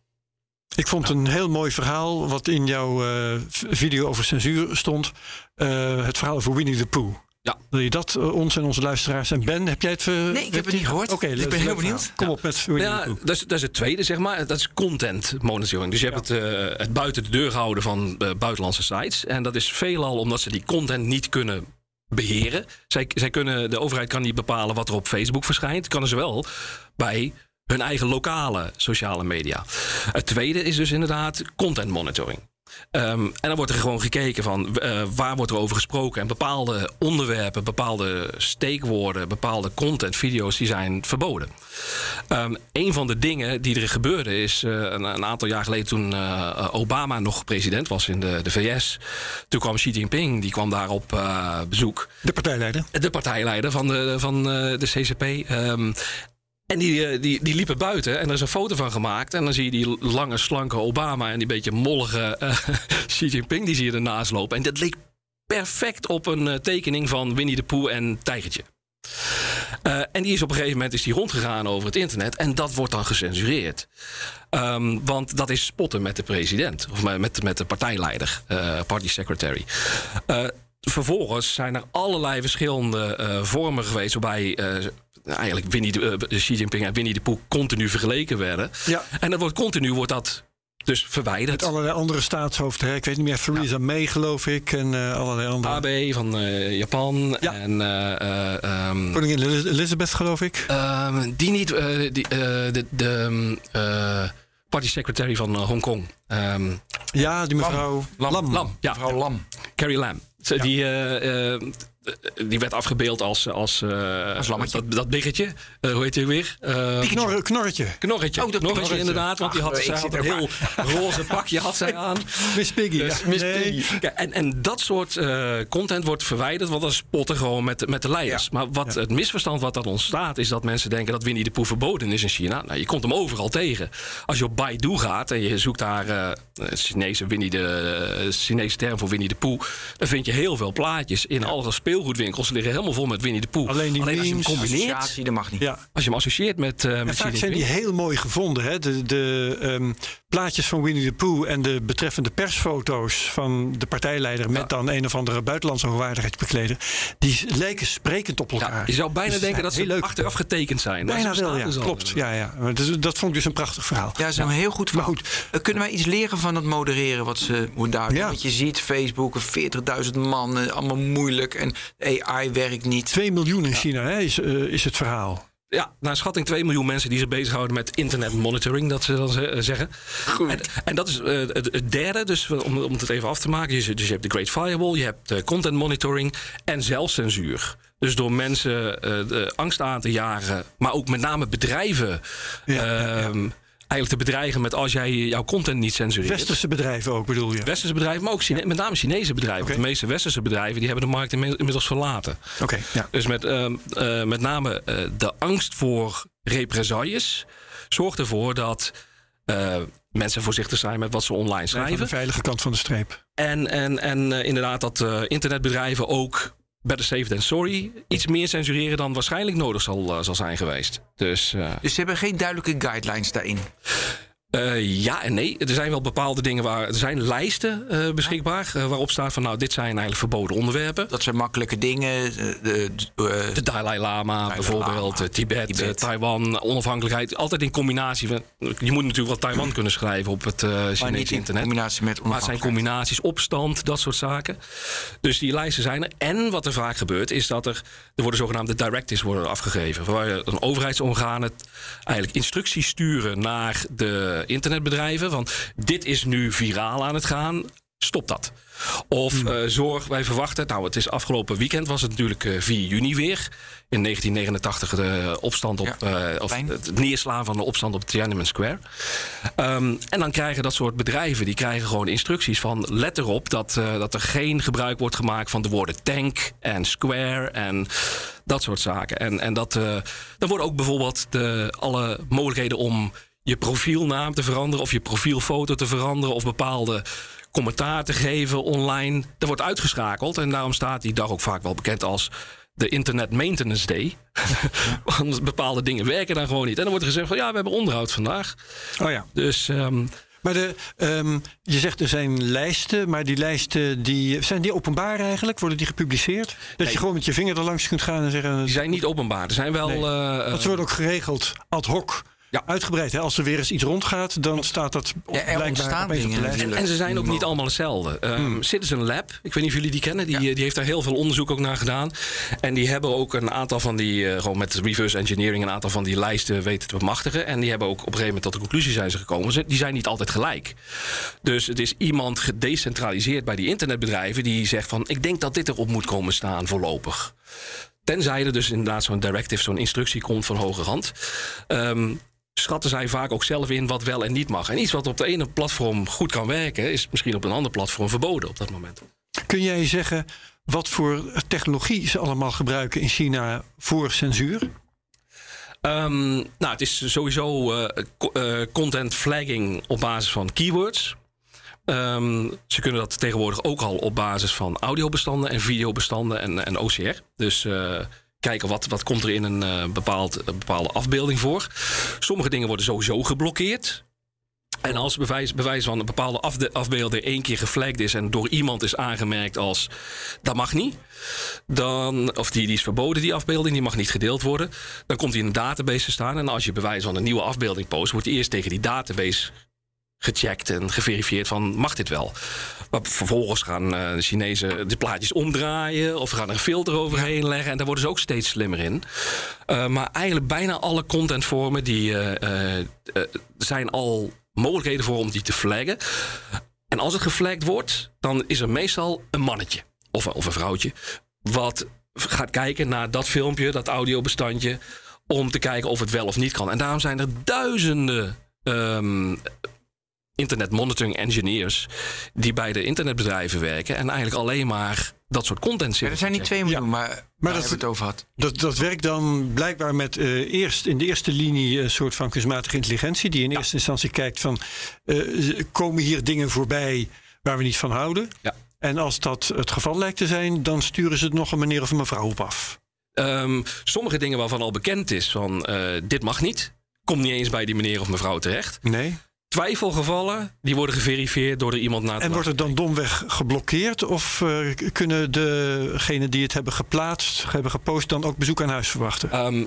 [SPEAKER 2] Ik vond een heel mooi verhaal wat in jouw video over censuur stond. Het verhaal over Winnie the Pooh.
[SPEAKER 3] Ja.
[SPEAKER 2] Wil je dat eh, ons en onze luisteraars en Ben, heb jij het... ver-
[SPEAKER 1] Nee, ik heb het niet gehoord.
[SPEAKER 2] Oké,
[SPEAKER 1] Ik ben heel benieuwd.
[SPEAKER 2] Kom op met
[SPEAKER 3] Ja, dat is, dat is het tweede, zeg maar. Dat is content monitoring. Dus je hebt het, eh, het buiten de deur houden van eh, buitenlandse sites. En dat is veelal omdat ze die content niet kunnen beheren. Zij, zij kunnen, de overheid kan niet bepalen wat er op Facebook verschijnt. Kunnen ze wel bij hun eigen lokale sociale media. Het tweede is dus inderdaad content monitoring. Ehm, en dan wordt er gewoon gekeken van eh, waar wordt er over gesproken. En bepaalde onderwerpen, bepaalde steekwoorden, bepaalde content, video's, die zijn verboden. Ehm, een van de dingen die er gebeurde is eh, een, een aantal jaar geleden toen eh, Obama nog president was in de, de VS. Toen kwam Xi Jinping, die kwam daar op bezoek.
[SPEAKER 2] De partijleider.
[SPEAKER 3] De partijleider van de, van de CCP. Ehm, en die, eh, die, die liepen buiten en er is een foto van gemaakt. En dan zie je die lange, slanke Obama en die beetje mollige eh, Xi Jinping. Die zie je ernaast lopen. En dat leek perfect op een eh, tekening van Winnie de Pooh en Tijgertje. En die is op een gegeven moment is die rondgegaan over het internet. En dat wordt dan gecensureerd. Ehm, want dat is spotten met de president. Of met, met de partijleider, party secretary. Vervolgens zijn er allerlei verschillende vormen geweest... waarbij eigenlijk Winnie de, eh, Xi Jinping en Winnie de Pooh continu vergeleken werden.
[SPEAKER 2] Ja.
[SPEAKER 3] En dat wordt continu wordt dat dus verwijderd.
[SPEAKER 2] Met allerlei andere staatshoofden. hè. Ik weet niet meer, Theresa May geloof ik. En eh, allerlei andere.
[SPEAKER 3] Abe van eh, Japan
[SPEAKER 2] Ja.
[SPEAKER 3] en... eh, eh, ehm,
[SPEAKER 2] Koningin Eliz- Elizabeth geloof ik.
[SPEAKER 3] Ehm, die niet, eh, die, eh, de, de ehm, eh, party secretary van Hongkong. Ehm
[SPEAKER 2] Ja, die mevrouw
[SPEAKER 3] Lam. Lam. Ja,
[SPEAKER 1] Mevrouw Lam.
[SPEAKER 3] Carrie Lam. Ze- Die, die werd afgebeeld als, als, eh,
[SPEAKER 1] Als.
[SPEAKER 3] Dat, dat biggetje. Eh, hoe heet hij weer? Eh,
[SPEAKER 2] Knorre, knorretje.
[SPEAKER 3] Knorretje.
[SPEAKER 1] Oh, dat
[SPEAKER 3] Knorretje, inderdaad. Want die
[SPEAKER 1] Ach,
[SPEAKER 3] had, zij
[SPEAKER 1] zit
[SPEAKER 3] had een heel roze pakje had zij aan.
[SPEAKER 2] Miss Piggy.
[SPEAKER 3] Dus. Miss. Piggy. Ja, en, en dat soort content wordt verwijderd, want dat is gewoon met, met de leiders.
[SPEAKER 1] Ja.
[SPEAKER 3] Maar wat het misverstand wat dat ontstaat, is dat mensen denken dat Winnie de Pooh verboden is in China. Nou, je komt hem overal tegen. Als je op Baidu gaat en je zoekt daar Chinese, Winnie de, Chinese term voor Winnie de Pooh, dan vind je heel veel plaatjes in alle speelgoedwinkels. Liggen helemaal vol met Winnie de Pooh.
[SPEAKER 2] Alleen die
[SPEAKER 3] als je hem combineert,
[SPEAKER 1] Associatie, dat mag niet.
[SPEAKER 2] Ja.
[SPEAKER 3] als je hem associeert met, eh
[SPEAKER 2] En
[SPEAKER 3] met
[SPEAKER 2] vaak zijn die heel mooi gevonden. Hè? De, de ehm, plaatjes van Winnie the Pooh en de betreffende persfoto's van de partijleider... met dan een of andere buitenlandse hoogwaardigheidsbekleder... die lijken sprekend op elkaar.
[SPEAKER 3] Ja, je zou bijna
[SPEAKER 2] Dus
[SPEAKER 3] denken dat ze
[SPEAKER 2] leuk.
[SPEAKER 3] achteraf getekend zijn.
[SPEAKER 2] Bijna
[SPEAKER 3] ze
[SPEAKER 2] wel, ja. Klopt. Ja, ja. Dus, dat vond ik dus een prachtig verhaal.
[SPEAKER 1] Ja, dat is een heel goed verhaal.
[SPEAKER 2] Maar goed.
[SPEAKER 1] Eh, Kunnen wij iets leren van het modereren wat ze hoe daar doen?
[SPEAKER 2] Ja.
[SPEAKER 1] Want je ziet Facebook, 40.000 man, eh, allemaal moeilijk en AI werkt niet.
[SPEAKER 2] 2 miljoen in China hè, is, eh, is het verhaal.
[SPEAKER 3] Ja, naar schatting 2 miljoen mensen die zich bezighouden met internet monitoring, dat ze dan eh, zeggen. En, en dat is eh, het, het derde, dus om, om het even af te maken. Je, dus je hebt de Great Firewall, je hebt de content monitoring en zelfcensuur. Dus door mensen eh, de angst aan te jagen, maar ook met name bedrijven.
[SPEAKER 2] Ja, ja, ja.
[SPEAKER 3] Eigenlijk te bedreigen met als jij jouw content niet censureert.
[SPEAKER 2] Westerse bedrijven ook, bedoel je?
[SPEAKER 3] Westerse bedrijven, maar ook Chine- met name Chinese bedrijven. De meeste westerse bedrijven die hebben de markt inmi- inmiddels verlaten.
[SPEAKER 2] Oké, ja.
[SPEAKER 3] Dus met, ehm, eh, met name eh, de angst voor represailles zorgt ervoor dat eh, mensen voorzichtig zijn met wat ze online
[SPEAKER 2] Aan de
[SPEAKER 3] schrijven.
[SPEAKER 2] veilige kant van de streep.
[SPEAKER 3] En, en, en inderdaad dat internetbedrijven ook better safe than sorry iets meer censureren dan waarschijnlijk nodig zal, eh, zal zijn geweest. Dus eh,
[SPEAKER 1] Dus ze hebben geen duidelijke guidelines daarin.
[SPEAKER 3] Uh, ja en nee. Er zijn wel bepaalde dingen waar. Er zijn lijsten uh, beschikbaar. Uh, waarop staat van nou, dit zijn eigenlijk verboden onderwerpen.
[SPEAKER 1] Dat zijn makkelijke dingen.
[SPEAKER 3] De, de Dalai Lama Dalai bijvoorbeeld. Lama. Tibet, Tibet. Taiwan, onafhankelijkheid. Altijd in combinatie. Je moet natuurlijk wel Taiwan kunnen schrijven op het Chinese internet.
[SPEAKER 1] In combinatie met
[SPEAKER 3] Maar het zijn combinaties, opstand, dat soort zaken. Dus die lijsten zijn er. En wat er vaak gebeurt, is dat er. Er worden zogenaamde directives worden afgegeven. Waar een overheidsorgaan het eigenlijk instructies sturen naar de internetbedrijven. Van dit is nu viraal aan het gaan. Stop dat. Of hmm. uh, zorg, wij verwachten. Nou, het is afgelopen weekend was het natuurlijk uh, 4 juni weer. In 1989 de opstand op. Ja, uh, of het neerslaan van de opstand op Tiananmen Square. Um, en dan krijgen dat soort bedrijven. die krijgen gewoon instructies van. let erop dat, dat er geen gebruik wordt gemaakt van de woorden tank en square. en dat soort zaken. En, en dat. dan worden ook bijvoorbeeld de, alle mogelijkheden om je profielnaam te veranderen of je profielfoto te veranderen of bepaalde commentaar te geven online. Dat wordt uitgeschakeld en daarom staat die dag ook vaak wel bekend als de Internet Maintenance Day. Want bepaalde dingen werken dan gewoon niet. En dan wordt er gezegd van ja, we hebben onderhoud vandaag.
[SPEAKER 2] Oh ja.
[SPEAKER 3] Dus. Um,
[SPEAKER 2] maar de, um, je zegt er zijn lijsten, maar die lijsten die, zijn die openbaar eigenlijk? Worden die gepubliceerd? Dat nee. je gewoon met je vinger er langs kunt gaan en zeggen.
[SPEAKER 3] Die zijn niet openbaar. Er zijn wel. Nee.
[SPEAKER 2] Uh, dat wordt ook geregeld ad hoc. Ja. Uitgebreid. Hè? Als er weer eens iets rondgaat, dan staat dat
[SPEAKER 1] ja, er ontstaan dingen.
[SPEAKER 3] En, en, ze zijn ook niet allemaal hetzelfde. Um, hmm. Citizen Lab, ik weet niet of jullie die kennen, die, ja. die heeft daar heel veel onderzoek ook naar gedaan. En die hebben ook een aantal van die, uh, gewoon met reverse engineering, een aantal van die lijsten weten te bemachtigen. En die hebben ook op een gegeven moment tot de conclusie zijn ze gekomen. Die zijn niet altijd gelijk. Dus het is iemand gedecentraliseerd bij die internetbedrijven die zegt van ik denk dat dit erop moet komen staan voorlopig. Tenzij er dus inderdaad zo'n directive, zo'n instructie komt van hoge hand. Um, schatten zij vaak ook zelf in wat wel en niet mag. En iets wat op de ene platform goed kan werken, is misschien op een ander platform verboden op dat moment.
[SPEAKER 2] Kun jij zeggen wat voor technologie ze allemaal gebruiken in China voor censuur?
[SPEAKER 3] Um, nou, het is sowieso uh, uh, content flagging op basis van keywords. Um, ze kunnen dat tegenwoordig ook al op basis van audiobestanden en videobestanden en, en OCR. Dus uh, kijken wat, wat komt er in een uh, bepaald, bepaalde afbeelding voor. Sommige dingen worden sowieso geblokkeerd. En als bewijs, bewijs van een bepaalde afde, afbeelding één keer geflagd is en door iemand is aangemerkt als dat mag niet, dan, of die, die is verboden, die afbeelding, die mag niet gedeeld worden, dan komt die in een database te staan. En als je bewijs van een nieuwe afbeelding post, wordt die eerst tegen die database gecheckt en geverifieerd van mag dit wel. Maar vervolgens gaan uh, de Chinezen de plaatjes omdraaien of gaan er een filter overheen leggen en daar worden ze ook steeds slimmer in. Uh, maar eigenlijk bijna alle contentvormen die uh, zijn al mogelijkheden voor om die te flaggen. En als het geflagd wordt, dan is er meestal een mannetje of, of een vrouwtje wat gaat kijken naar dat filmpje, dat audiobestandje, om te kijken of het wel of niet kan. En daarom zijn er duizenden um, internet monitoring engineers die bij de internetbedrijven werken en eigenlijk alleen maar dat soort content
[SPEAKER 1] zitten. er zijn niet twee miljoen, ja. maar, maar dat het over had.
[SPEAKER 2] Dat, dat werkt dan blijkbaar met uh, eerst in de eerste linie een soort van kunstmatige intelligentie die in ja. eerste instantie kijkt van uh, komen hier dingen voorbij waar we niet van houden.
[SPEAKER 3] Ja.
[SPEAKER 2] En als dat het geval lijkt te zijn, dan sturen ze het nog een meneer of een mevrouw op af.
[SPEAKER 3] Um, sommige dingen waarvan al bekend is van uh, dit mag niet, komt niet eens bij die meneer of mevrouw terecht.
[SPEAKER 2] Nee
[SPEAKER 3] twijfelgevallen, die worden geverifieerd door er iemand na te
[SPEAKER 2] En wordt het dan domweg geblokkeerd? Of uh, kunnen degenen die het hebben geplaatst, hebben gepost, dan ook bezoek aan huis verwachten?
[SPEAKER 3] Um,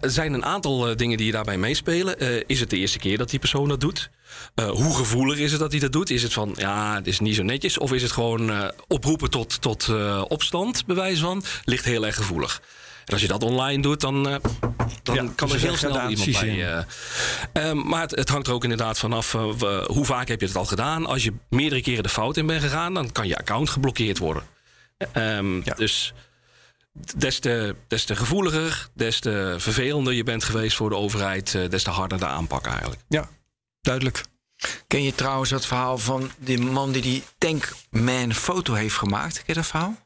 [SPEAKER 3] er zijn een aantal uh, dingen die daarbij meespelen. Uh, is het de eerste keer dat die persoon dat doet? hoe gevoelig is het dat hij dat doet? Is het van, ja, het is niet zo netjes? Of is het gewoon oproepen tot, tot opstand, bewijs van? Ligt heel erg gevoelig. En als je dat online doet, dan, uh, dan ja, kan er heel snel iemand bij. Uh, um, maar het, het, hangt er ook inderdaad vanaf uh, hoe vaak heb je het al gedaan. Als je meerdere keren de fout in bent gegaan, dan kan je account geblokkeerd worden. Um, ja. Dus des te, des te gevoeliger, des te vervelender je bent geweest voor de overheid, des te harder de aanpak eigenlijk.
[SPEAKER 2] Ja, duidelijk.
[SPEAKER 1] Ken je trouwens dat verhaal van die man die die Tankman foto heeft gemaakt? Ken je dat verhaal?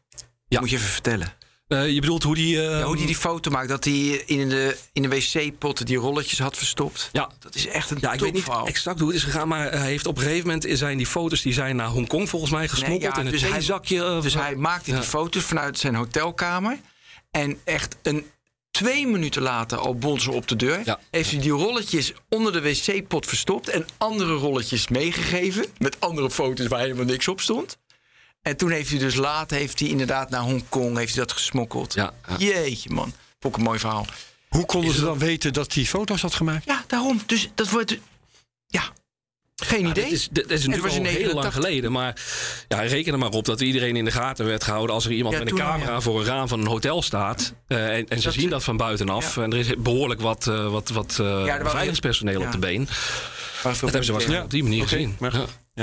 [SPEAKER 1] Ja. Moet je even vertellen.
[SPEAKER 3] Uh, je bedoelt hoe die... Uh,
[SPEAKER 1] ja, hoe die die foto maakt. Dat hij in de, in de wc-pot die rolletjes had verstopt.
[SPEAKER 3] Ja.
[SPEAKER 1] Dat is echt een
[SPEAKER 3] Ja, ik weet niet exact hoe het is gegaan. Maar hij heeft op een gegeven moment zijn die foto's die zijn naar Hongkong volgens mij gesmokkeld. Nee, ja, in een dus zakje.
[SPEAKER 1] Uh, dus hij maakte die foto's vanuit zijn hotelkamer. En echt een twee minuten later al bonzen op de deur.
[SPEAKER 3] Ja.
[SPEAKER 1] Heeft hij die rolletjes onder de wc-pot verstopt en andere rolletjes meegegeven. Met andere foto's waar helemaal niks op stond. En toen heeft hij dus later, heeft hij inderdaad naar Hongkong, heeft hij dat gesmokkeld.
[SPEAKER 3] Ja, ja.
[SPEAKER 1] Jeetje man, vond ik een mooi verhaal.
[SPEAKER 2] Hoe konden ze dan weten dat hij foto's had gemaakt?
[SPEAKER 1] Ja, daarom. Dus dat wordt, ja, geen idee.
[SPEAKER 3] dit is, is
[SPEAKER 1] Het
[SPEAKER 3] natuurlijk
[SPEAKER 1] was
[SPEAKER 3] al heel lang
[SPEAKER 1] 89.
[SPEAKER 3] geleden. Maar ja, reken er maar op dat iedereen in de gaten werd gehouden... als er iemand
[SPEAKER 1] Ja,
[SPEAKER 3] met een camera
[SPEAKER 1] ja.
[SPEAKER 3] voor een raam van een hotel staat... eh, en, en ze
[SPEAKER 1] Dat-
[SPEAKER 3] zien dat van buitenaf.
[SPEAKER 1] Ja.
[SPEAKER 3] En er is behoorlijk wat, eh, wat, wat eh,
[SPEAKER 1] ja.
[SPEAKER 3] op de been. Dat hebben ze waarschijnlijk
[SPEAKER 2] Ja.
[SPEAKER 3] op die manier gezien.
[SPEAKER 2] maar-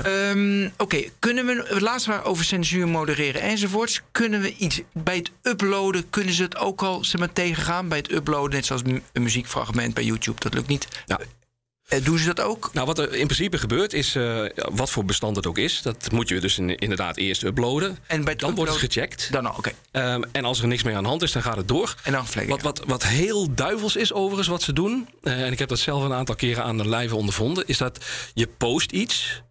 [SPEAKER 3] Ja.
[SPEAKER 1] Ehm, Oké, kunnen we het laatste waar over censuur modereren enzovoorts. Kunnen we iets bij het uploaden? Kunnen ze het ook al zeg maar, tegengaan bij het uploaden, net zoals een muziekfragment bij YouTube? Dat lukt niet.
[SPEAKER 3] Ja.
[SPEAKER 1] Eh, doen ze dat ook?
[SPEAKER 3] Nou, wat er in principe gebeurt is, eh, wat voor bestand het ook is... dat moet je dus in- inderdaad eerst uploaden.
[SPEAKER 1] En bij
[SPEAKER 3] Dan wordt het gecheckt.
[SPEAKER 1] Dan oké.
[SPEAKER 3] Ehm, en als er niks meer aan de hand is, dan gaat het door.
[SPEAKER 1] En dan vlekken.
[SPEAKER 3] Wat, wat, wat heel duivels is overigens wat ze doen... eh, en ik heb dat zelf een aantal keren aan de lijve ondervonden... is dat je post iets...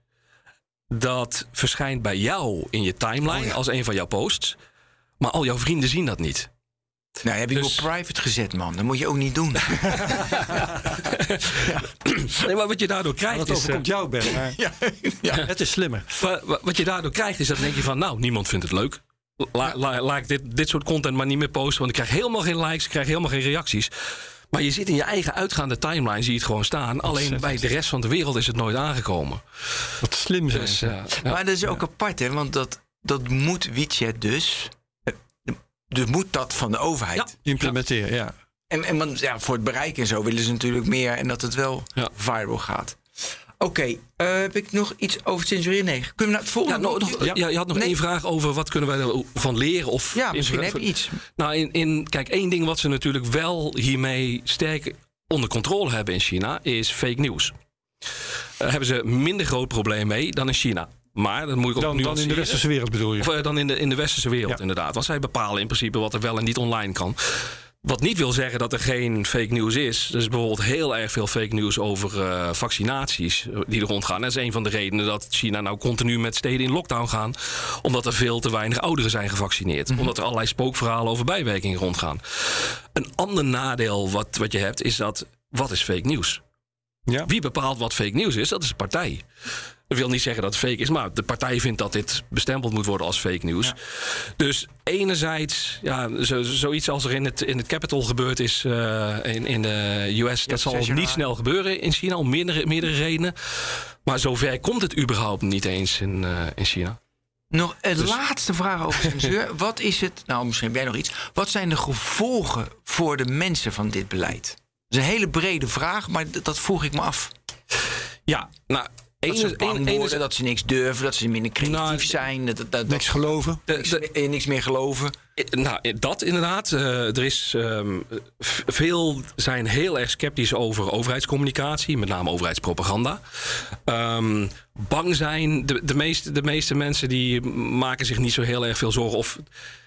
[SPEAKER 3] dat verschijnt bij jou in je timeline als een van jouw posts... maar al jouw vrienden zien dat niet.
[SPEAKER 1] Nou, heb ik
[SPEAKER 3] Dus-
[SPEAKER 1] op private gezet, man. Dat moet je ook niet doen.
[SPEAKER 3] Nee, maar wat je daardoor krijgt
[SPEAKER 2] Dat
[SPEAKER 3] is... eh,
[SPEAKER 2] overkomt jou, Ben. Maar
[SPEAKER 1] ja, ja.
[SPEAKER 2] het is slimmer.
[SPEAKER 3] wa- wa- wat je daardoor krijgt is dat denk je van... nou, niemand vindt het leuk. La, la- laat ik dit, dit soort content maar niet meer posten... want ik krijg helemaal geen likes, ik krijg helemaal geen reacties... Maar je zit in je eigen uitgaande timeline, zie je het gewoon staan. Alleen bij de rest van de wereld is het nooit aangekomen.
[SPEAKER 2] Wat slim zijn.
[SPEAKER 3] Dus, eh, ja.
[SPEAKER 1] Maar dat is ook apart, hè? Want dat, dat moet WeChat dus. Eh, Dus moet dat van de overheid.
[SPEAKER 2] Implementeren, ja.
[SPEAKER 1] En, en want, ja, voor het bereik en zo willen ze natuurlijk meer en dat het wel
[SPEAKER 3] Ja.
[SPEAKER 1] viral gaat. Oké, eh, heb ik nog iets over censureren? Nee. Kunnen we naar het volgende?
[SPEAKER 3] nog- ja, je had nog
[SPEAKER 1] Nee.
[SPEAKER 3] één vraag over wat kunnen wij ervan leren? Of
[SPEAKER 1] Ja, misschien heb je iets.
[SPEAKER 3] Nou, in, in, kijk, één ding wat ze natuurlijk wel hiermee sterk onder controle hebben in China is fake nieuws. Daar hebben ze minder groot probleem mee dan in China. Maar dat moet ik ook
[SPEAKER 2] Dan, dan in de westerse wereld bedoel je?
[SPEAKER 3] Of eh, dan in de, in de westerse wereld,
[SPEAKER 2] Ja.
[SPEAKER 3] inderdaad. Want zij bepalen in principe wat er wel en niet online kan. Wat niet wil zeggen dat er geen fake nieuws is. Er is bijvoorbeeld heel erg veel fake nieuws over eh, vaccinaties eh, die er rondgaan. Dat is een van de redenen dat China nou continu met steden in lockdown gaan. Omdat er veel te weinig ouderen zijn gevaccineerd. Omdat er allerlei spookverhalen over bijwerkingen rondgaan. Een ander nadeel wat, wat je hebt is dat, wat is fake nieuws?
[SPEAKER 2] Ja.
[SPEAKER 3] Wie bepaalt wat fake nieuws is? Dat is de partij. Dat wil niet zeggen dat het fake is, maar de partij vindt dat dit bestempeld moet worden als fake nieuws. Dus enerzijds, ja, zo, zoiets als er in het, in het Capitol gebeurd is eh, in, in de US, dat zal niet snel gebeuren in China om meerdere, meerdere redenen. Maar zover komt het überhaupt niet eens in, eh, in China.
[SPEAKER 1] Nog een
[SPEAKER 3] Dus-
[SPEAKER 1] laatste vraag over censuur. Wat is het, nou misschien heb jij nog iets. Wat zijn de gevolgen voor de mensen van dit beleid? Dat is een hele brede vraag, maar dat vroeg ik me af.
[SPEAKER 3] Ja, nou,
[SPEAKER 1] Dat ze bang worden,
[SPEAKER 3] ene-
[SPEAKER 1] dat ze niks durven, dat ze minder creatief
[SPEAKER 3] Nou,
[SPEAKER 1] zijn. Dat, dat, dat,
[SPEAKER 2] Niks geloven.
[SPEAKER 1] niks, meer- eh, niks meer geloven.
[SPEAKER 3] Eh, Nou, eh, dat inderdaad. Eh, er is ehm, veel zijn heel erg sceptisch over overheidscommunicatie, met name overheidspropaganda. Ehm, bang zijn. De, de, meeste, de meeste mensen die maken zich niet zo heel erg veel zorgen. Of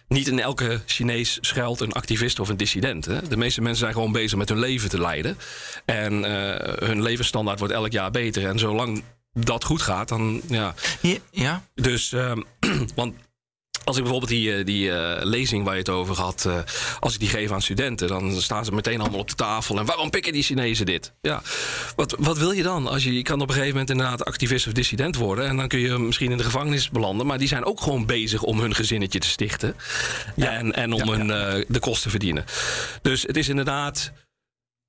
[SPEAKER 3] niet in elke Chinees schuilt een activist of een dissident. Hè? De meeste mensen zijn gewoon bezig met hun leven te leiden. En eh, hun levensstandaard wordt elk jaar beter. En zolang dat goed gaat, dan ja.
[SPEAKER 1] Ja, ja.
[SPEAKER 3] Dus, ehm, want als ik bijvoorbeeld die, eh, die eh, lezing waar je het over had, eh, als ik die geef aan studenten, dan staan ze meteen allemaal op de tafel. En waarom pikken die Chinezen dit? Ja, wat, wat wil je dan? Als je, je kan op een gegeven moment inderdaad activist of dissident worden. En dan kun je misschien in de gevangenis belanden. Maar die zijn ook gewoon bezig om hun gezinnetje te stichten. En, en om hun de kosten te verdienen. Dus het is inderdaad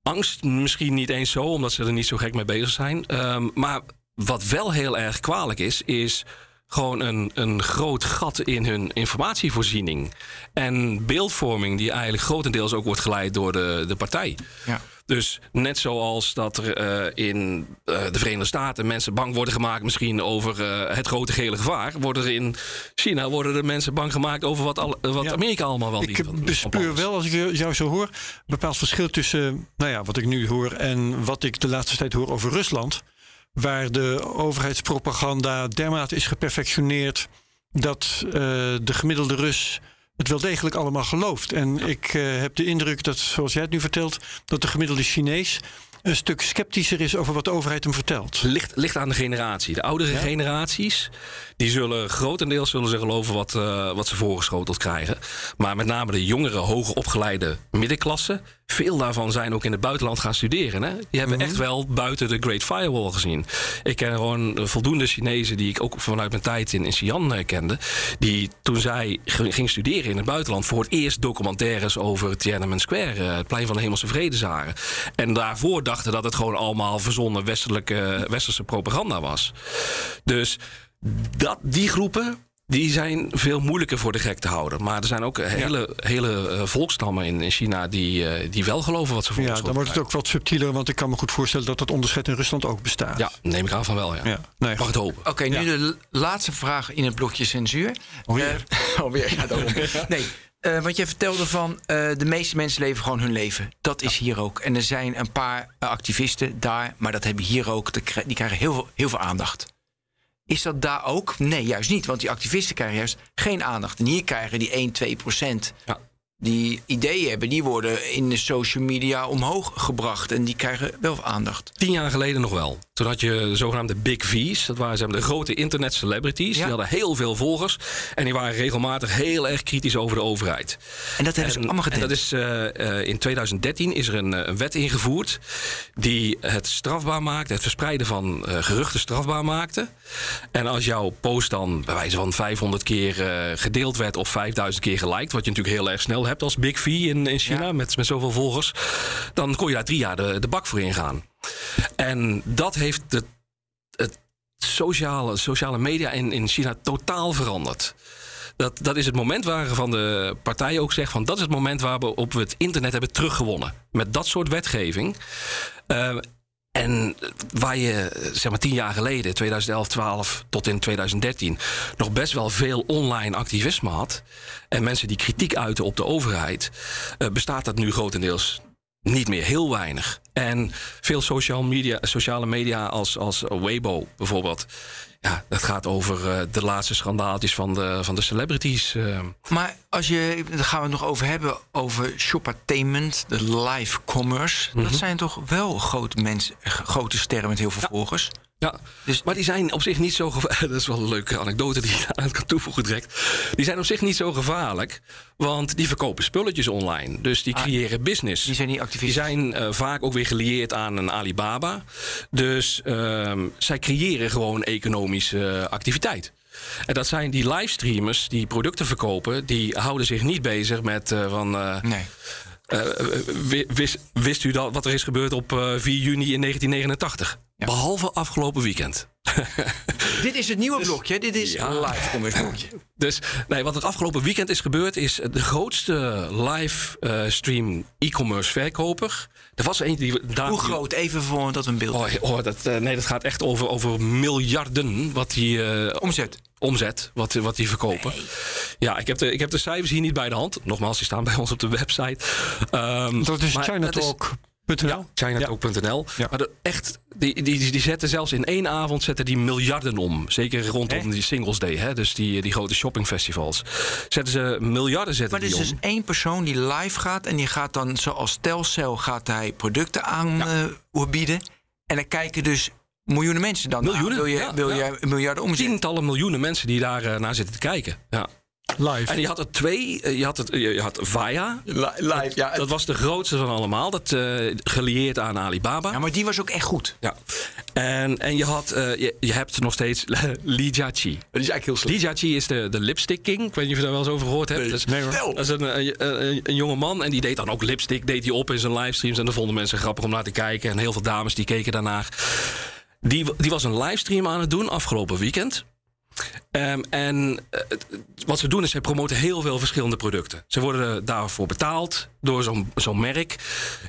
[SPEAKER 3] angst misschien niet eens zo, omdat ze er niet zo gek mee bezig zijn. Ehm, maar wat wel heel erg kwalijk is, is gewoon een, een groot gat in hun informatievoorziening. En beeldvorming, die eigenlijk grotendeels ook wordt geleid door de, de partij.
[SPEAKER 1] Ja.
[SPEAKER 3] Dus net zoals dat er eh, in eh, de Verenigde Staten mensen bang worden gemaakt, misschien over eh, het grote gele gevaar, worden er in China worden er mensen bang gemaakt over wat, al, wat
[SPEAKER 2] Ja.
[SPEAKER 3] Amerika allemaal wel niet
[SPEAKER 2] Ik
[SPEAKER 3] van- van
[SPEAKER 2] bespeur wel, als ik jou zo hoor, een bepaald verschil tussen nou ja, wat ik nu hoor en wat ik de laatste tijd hoor over Rusland. Waar de overheidspropaganda dermate is geperfectioneerd dat eh, de gemiddelde Rus het wel degelijk allemaal gelooft. En ik eh, heb de indruk dat, zoals jij het nu vertelt, dat de gemiddelde Chinees een stuk sceptischer is over wat de overheid hem vertelt.
[SPEAKER 3] Ligt, ligt aan de generatie. De oudere
[SPEAKER 2] Ja.
[SPEAKER 3] generaties, die zullen grotendeels zullen ze geloven wat, eh, wat ze voorgeschoteld krijgen. Maar met name de jongere, hoger opgeleide middenklasse, veel daarvan zijn ook in het buitenland gaan studeren. Hè? Die hebben echt wel buiten de Great Firewall gezien. Ik ken gewoon voldoende Chinezen die ik ook vanuit mijn tijd in, in Xi'an kende. Die toen zij ging studeren in het buitenland voor het eerst documentaires over Tiananmen Square, eh, het plein van de Hemelse Vrede zagen. En daarvoor dachten dat het gewoon allemaal verzonnen westelijke, westerse propaganda was. Dus dat, die groepen. Die zijn veel moeilijker voor de gek te houden. Maar er zijn ook hele, hele eh, volkstammen in, in China die, eh, die wel geloven wat ze
[SPEAKER 2] Ja,
[SPEAKER 3] voorgeschoteld
[SPEAKER 2] dan wordt het ook wat subtieler, want ik kan me goed voorstellen dat dat onderscheid in Rusland ook bestaat.
[SPEAKER 3] Ja, neem ik aan van wel, ja.
[SPEAKER 2] Ja, nee,
[SPEAKER 3] Mag het hopen.
[SPEAKER 1] Oké, nu de laatste vraag in het blokje censuur.
[SPEAKER 2] Alweer?
[SPEAKER 1] Eh, alweer, ja, daarom. Nee, eh, want jij vertelde van eh, de meeste mensen leven gewoon hun leven. Dat is hier ook. En er zijn een paar activisten daar, maar dat hebben hier ook. Die krijgen heel veel, heel veel aandacht. Is dat daar ook? Nee, juist niet. Want die activisten krijgen juist geen aandacht. En hier krijgen die 1, 2 procent
[SPEAKER 3] Ja.
[SPEAKER 1] Die ideeën hebben, die worden in de social media omhoog gebracht. En die krijgen wel aandacht.
[SPEAKER 3] Tien jaar geleden nog wel. Toen had je de zogenaamde Big V's. Dat waren de grote internet celebrities.
[SPEAKER 1] Ja.
[SPEAKER 3] Die hadden heel veel volgers. En die waren regelmatig heel erg kritisch over de overheid.
[SPEAKER 1] En dat hebben ze allemaal
[SPEAKER 3] en
[SPEAKER 1] gedaan.
[SPEAKER 3] dat is, eh, eh, in 2013 is er een, eh, een wet ingevoerd die het strafbaar maakte, het verspreiden van geruchten strafbaar maakte. En als jouw post dan bij wijze van 500 keer gedeeld werd of 5000 keer geliked, wat je natuurlijk heel erg snel hebt als Big V in, in China
[SPEAKER 1] Ja.
[SPEAKER 3] met, met zoveel volgers, dan kon je daar drie jaar de, de bak voor ingaan. En dat heeft de, het sociale, sociale media in, in China totaal veranderd. Dat, dat is het moment waarvan de partij ook zegt: van dat is het moment waarop we het internet hebben teruggewonnen. Met dat soort wetgeving. Eh, en waar je, zeg maar tien jaar geleden, 2011, 12 tot in 2013, nog best wel veel online activisme had. En mensen die kritiek uiten op de overheid, eh, bestaat dat nu grotendeels niet meer, heel weinig. En veel social media, sociale media als, als Weibo bijvoorbeeld. Ja, dat gaat over eh, de laatste schandaaltjes van de, van de celebrities. eh.
[SPEAKER 1] Maar als je, daar gaan we het nog over hebben, over shoppertainment, de live commerce.
[SPEAKER 3] Mhm.
[SPEAKER 1] Dat zijn toch wel grote mensen, grote sterren met heel veel volgers.
[SPEAKER 3] Ja,
[SPEAKER 1] Dus-
[SPEAKER 3] maar die zijn op zich niet zo gevaarlijk. Dat is wel een leuke anekdote die ik aan kan toevoegen direct. Die zijn op zich niet zo gevaarlijk, want die verkopen spulletjes online. Dus die creëren business.
[SPEAKER 1] Ah, Die zijn niet
[SPEAKER 3] Die
[SPEAKER 1] activisten.
[SPEAKER 3] zijn eh, vaak ook weer gelieerd aan een Alibaba. Dus ehm, zij creëren gewoon economische activiteit. En dat zijn die livestreamers die producten verkopen, die houden zich niet bezig met eh, van. eh,
[SPEAKER 1] Nee.
[SPEAKER 3] wi- wist, wist u dat wat er is gebeurd op eh, 4 juni in 1989?
[SPEAKER 1] Ja.
[SPEAKER 3] Behalve afgelopen weekend.
[SPEAKER 1] Dit is het nieuwe blokje. Dit is
[SPEAKER 3] Ja.
[SPEAKER 1] een live commerce blokje.
[SPEAKER 3] Dus nee, wat het afgelopen weekend is gebeurd, is de grootste live eh, stream e-commerce verkoper. Er was eentje die daar.
[SPEAKER 1] Hoe groot? Even voor dat we een beeld.
[SPEAKER 3] Oh, oh, dat, eh, nee, dat gaat echt over, over miljarden wat die eh,
[SPEAKER 1] Omzet.
[SPEAKER 3] omzet, wat, wat die verkopen. Ja, ik heb, de, ik heb de cijfers hier niet bij de hand. Nogmaals, die staan bij ons op de website. Ehm,
[SPEAKER 2] Dat is
[SPEAKER 3] maar
[SPEAKER 2] Chinatalk.nl.
[SPEAKER 3] Ja, Chinatalk.nl.
[SPEAKER 2] Ja.
[SPEAKER 3] Maar de, echt, die, die, die zetten zelfs in één avond zetten die miljarden om. Zeker rondom
[SPEAKER 1] Echt?
[SPEAKER 3] die Singles Day, hè? dus die, die grote shoppingfestivals. Zetten ze miljarden zetten
[SPEAKER 1] Maar er is dus
[SPEAKER 3] om.
[SPEAKER 1] één persoon die live gaat en die gaat dan zoals Telcel gaat hij producten aanbieden. en dan kijken dus miljoenen mensen dan. naar.
[SPEAKER 3] Miljoenen,
[SPEAKER 1] Wil je,
[SPEAKER 3] ja,
[SPEAKER 1] wil
[SPEAKER 3] ja.
[SPEAKER 1] je een miljard omzet?
[SPEAKER 3] Tientallen miljoenen mensen die daar eh, naar zitten te kijken. Ja.
[SPEAKER 2] Live.
[SPEAKER 3] En je had er twee. eh, Je had, het, je had Vaya.
[SPEAKER 1] live, ja.
[SPEAKER 3] Dat was de grootste van allemaal. Dat eh gelieerd aan Alibaba.
[SPEAKER 1] Ja, maar die was ook echt goed.
[SPEAKER 3] Ja. En, en je, had, eh, je, je hebt nog steeds Li Jiaqi.
[SPEAKER 1] Dat is eigenlijk heel
[SPEAKER 3] Li Jiaqi is de, de lipstick king. Ik weet niet of je daar wel eens over gehoord hebt.
[SPEAKER 1] Nee.
[SPEAKER 3] Dat is,
[SPEAKER 2] Nee, hoor.
[SPEAKER 3] dat is een, een, een, een jonge man en die deed dan ook lipstick. Deed hij op in zijn livestreams. En dat vonden mensen grappig om naar te kijken. En heel veel dames die keken daarnaar. Die, die was een livestream aan het doen afgelopen weekend. Ehm, en eh, wat ze doen is, ze promoten heel veel verschillende producten. Ze worden daarvoor betaald door zo'n merk.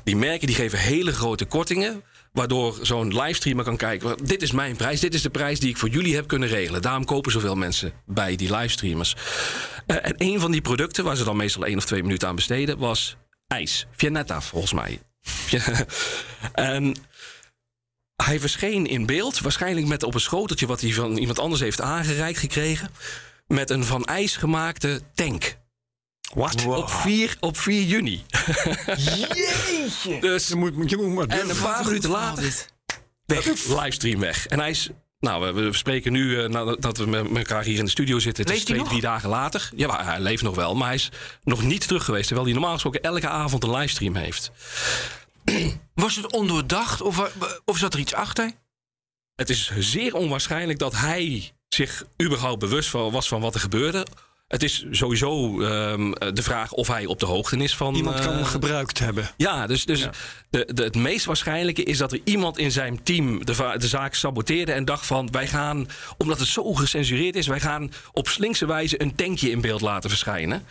[SPEAKER 3] Die merken die geven hele grote kortingen. Waardoor zo'n livestreamer kan kijken. Dit is mijn prijs. Dit is de prijs die ik voor jullie heb kunnen regelen. Daarom kopen zoveel mensen bij die livestreamers. Eh, en een van die producten, waar ze dan meestal één of twee minuten aan besteden, was ijs. Vianetta, volgens mij. en hij verscheen in beeld, waarschijnlijk met op een schoteltje wat hij van iemand anders heeft aangereikt gekregen. Met een van ijs gemaakte tank.
[SPEAKER 2] Wat?
[SPEAKER 3] Op 4, op 4 juni.
[SPEAKER 1] Jeetje.
[SPEAKER 3] Dus
[SPEAKER 2] Je moet, je moet maar
[SPEAKER 3] en een paar minuten later, weg. livestream weg. En hij is Nou, we, we spreken nu uh, nadat we met elkaar hier in de studio zitten. Het
[SPEAKER 1] leeft
[SPEAKER 3] is twee, drie dagen later. Ja, maar hij leeft nog wel. Maar hij is nog niet terug geweest. Terwijl hij normaal gesproken elke avond een livestream heeft.
[SPEAKER 1] Was het ondoordacht of, of zat er iets achter?
[SPEAKER 3] Het is zeer onwaarschijnlijk dat hij zich überhaupt bewust was van wat er gebeurde. Het is sowieso um, de vraag of hij op de hoogte is van.
[SPEAKER 2] Iemand kan hem uh, gebruikt hebben.
[SPEAKER 3] Ja, dus, dus ja. De, de, het meest waarschijnlijke is dat er iemand in zijn team de, de zaak saboteerde en dacht van wij gaan, omdat het zo gecensureerd is, wij gaan op slinkse wijze een tankje in beeld laten verschijnen.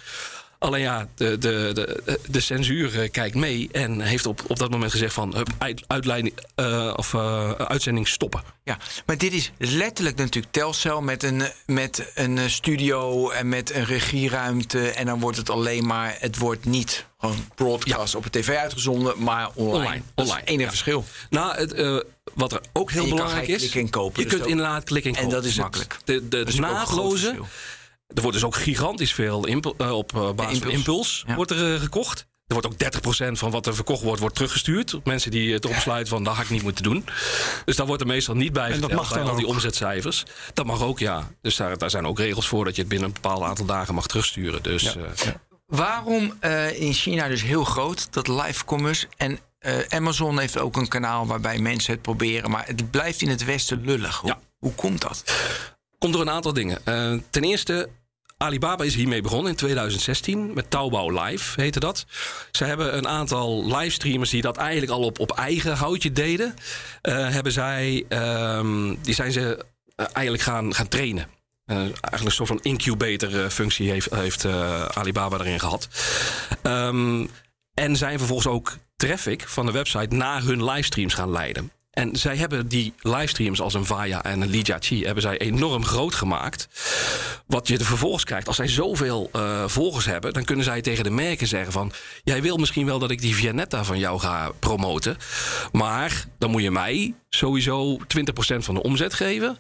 [SPEAKER 3] Alleen ja, de, de, de, de censuur eh, kijkt mee en heeft op, op dat moment gezegd van uit, uitleiding, uh, of, uh, uitzending stoppen.
[SPEAKER 1] Ja, maar dit is letterlijk natuurlijk Telcel met een, met een studio en met een regieruimte. En dan wordt het alleen maar, het wordt niet gewoon broadcast ja. op de tv uitgezonden, maar online.
[SPEAKER 3] Online.
[SPEAKER 1] Dat
[SPEAKER 3] online.
[SPEAKER 1] het enige
[SPEAKER 3] ja.
[SPEAKER 1] verschil.
[SPEAKER 3] Nou, het, uh, wat er ook heel
[SPEAKER 1] En
[SPEAKER 3] belangrijk is.
[SPEAKER 1] klik en kopen,
[SPEAKER 3] je
[SPEAKER 1] dus
[SPEAKER 3] kunt inderdaad klikken en
[SPEAKER 1] En
[SPEAKER 3] kopen.
[SPEAKER 1] dat is
[SPEAKER 3] Dus
[SPEAKER 1] makkelijk.
[SPEAKER 3] De, de, de
[SPEAKER 1] ook een groot
[SPEAKER 3] naadloze. Er wordt dus ook gigantisch veel eh, op eh, basis van
[SPEAKER 1] impuls.
[SPEAKER 3] impuls
[SPEAKER 1] Ja.
[SPEAKER 3] wordt er eh, gekocht. Er wordt ook 30% van wat er verkocht wordt, wordt teruggestuurd. Mensen die het opsluiten van dat had ik niet moeten doen. Dus daar wordt er meestal niet bij
[SPEAKER 2] dat
[SPEAKER 3] verteld
[SPEAKER 2] mag
[SPEAKER 3] bij al die omzetcijfers. Dat mag ook, ja. Dus daar, daar zijn ook regels voor dat je het binnen een bepaald aantal dagen mag terugsturen. Dus
[SPEAKER 2] Ja.
[SPEAKER 1] Waarom in China dus heel groot, dat live commerce. En Amazon heeft ook een kanaal waarbij mensen het proberen. Maar het blijft in het Westen lullig. Hoe, hoe komt dat?
[SPEAKER 3] komt door een aantal dingen. Ten eerste, Alibaba is hiermee begonnen in 2016 met Taobao Live, heette dat. Ze hebben een aantal livestreamers die dat eigenlijk al op, op eigen houtje deden. eh, hebben zij, ehm, die zijn ze eh, eigenlijk gaan, gaan trainen. Eh, eigenlijk een soort van incubator-functie heeft, heeft eh, Alibaba erin gehad. Ehm, en zijn vervolgens ook traffic van de website naar hun livestreams gaan leiden. En zij hebben die livestreams als een Vaya en een Li Jiaqi hebben zij enorm groot gemaakt. Wat je er vervolgens krijgt, als zij zoveel eh, volgers hebben, dan kunnen zij tegen de merken zeggen van, jij wil misschien wel dat ik die Vianetta van jou ga promoten, maar dan moet je mij sowieso 20% van de omzet geven.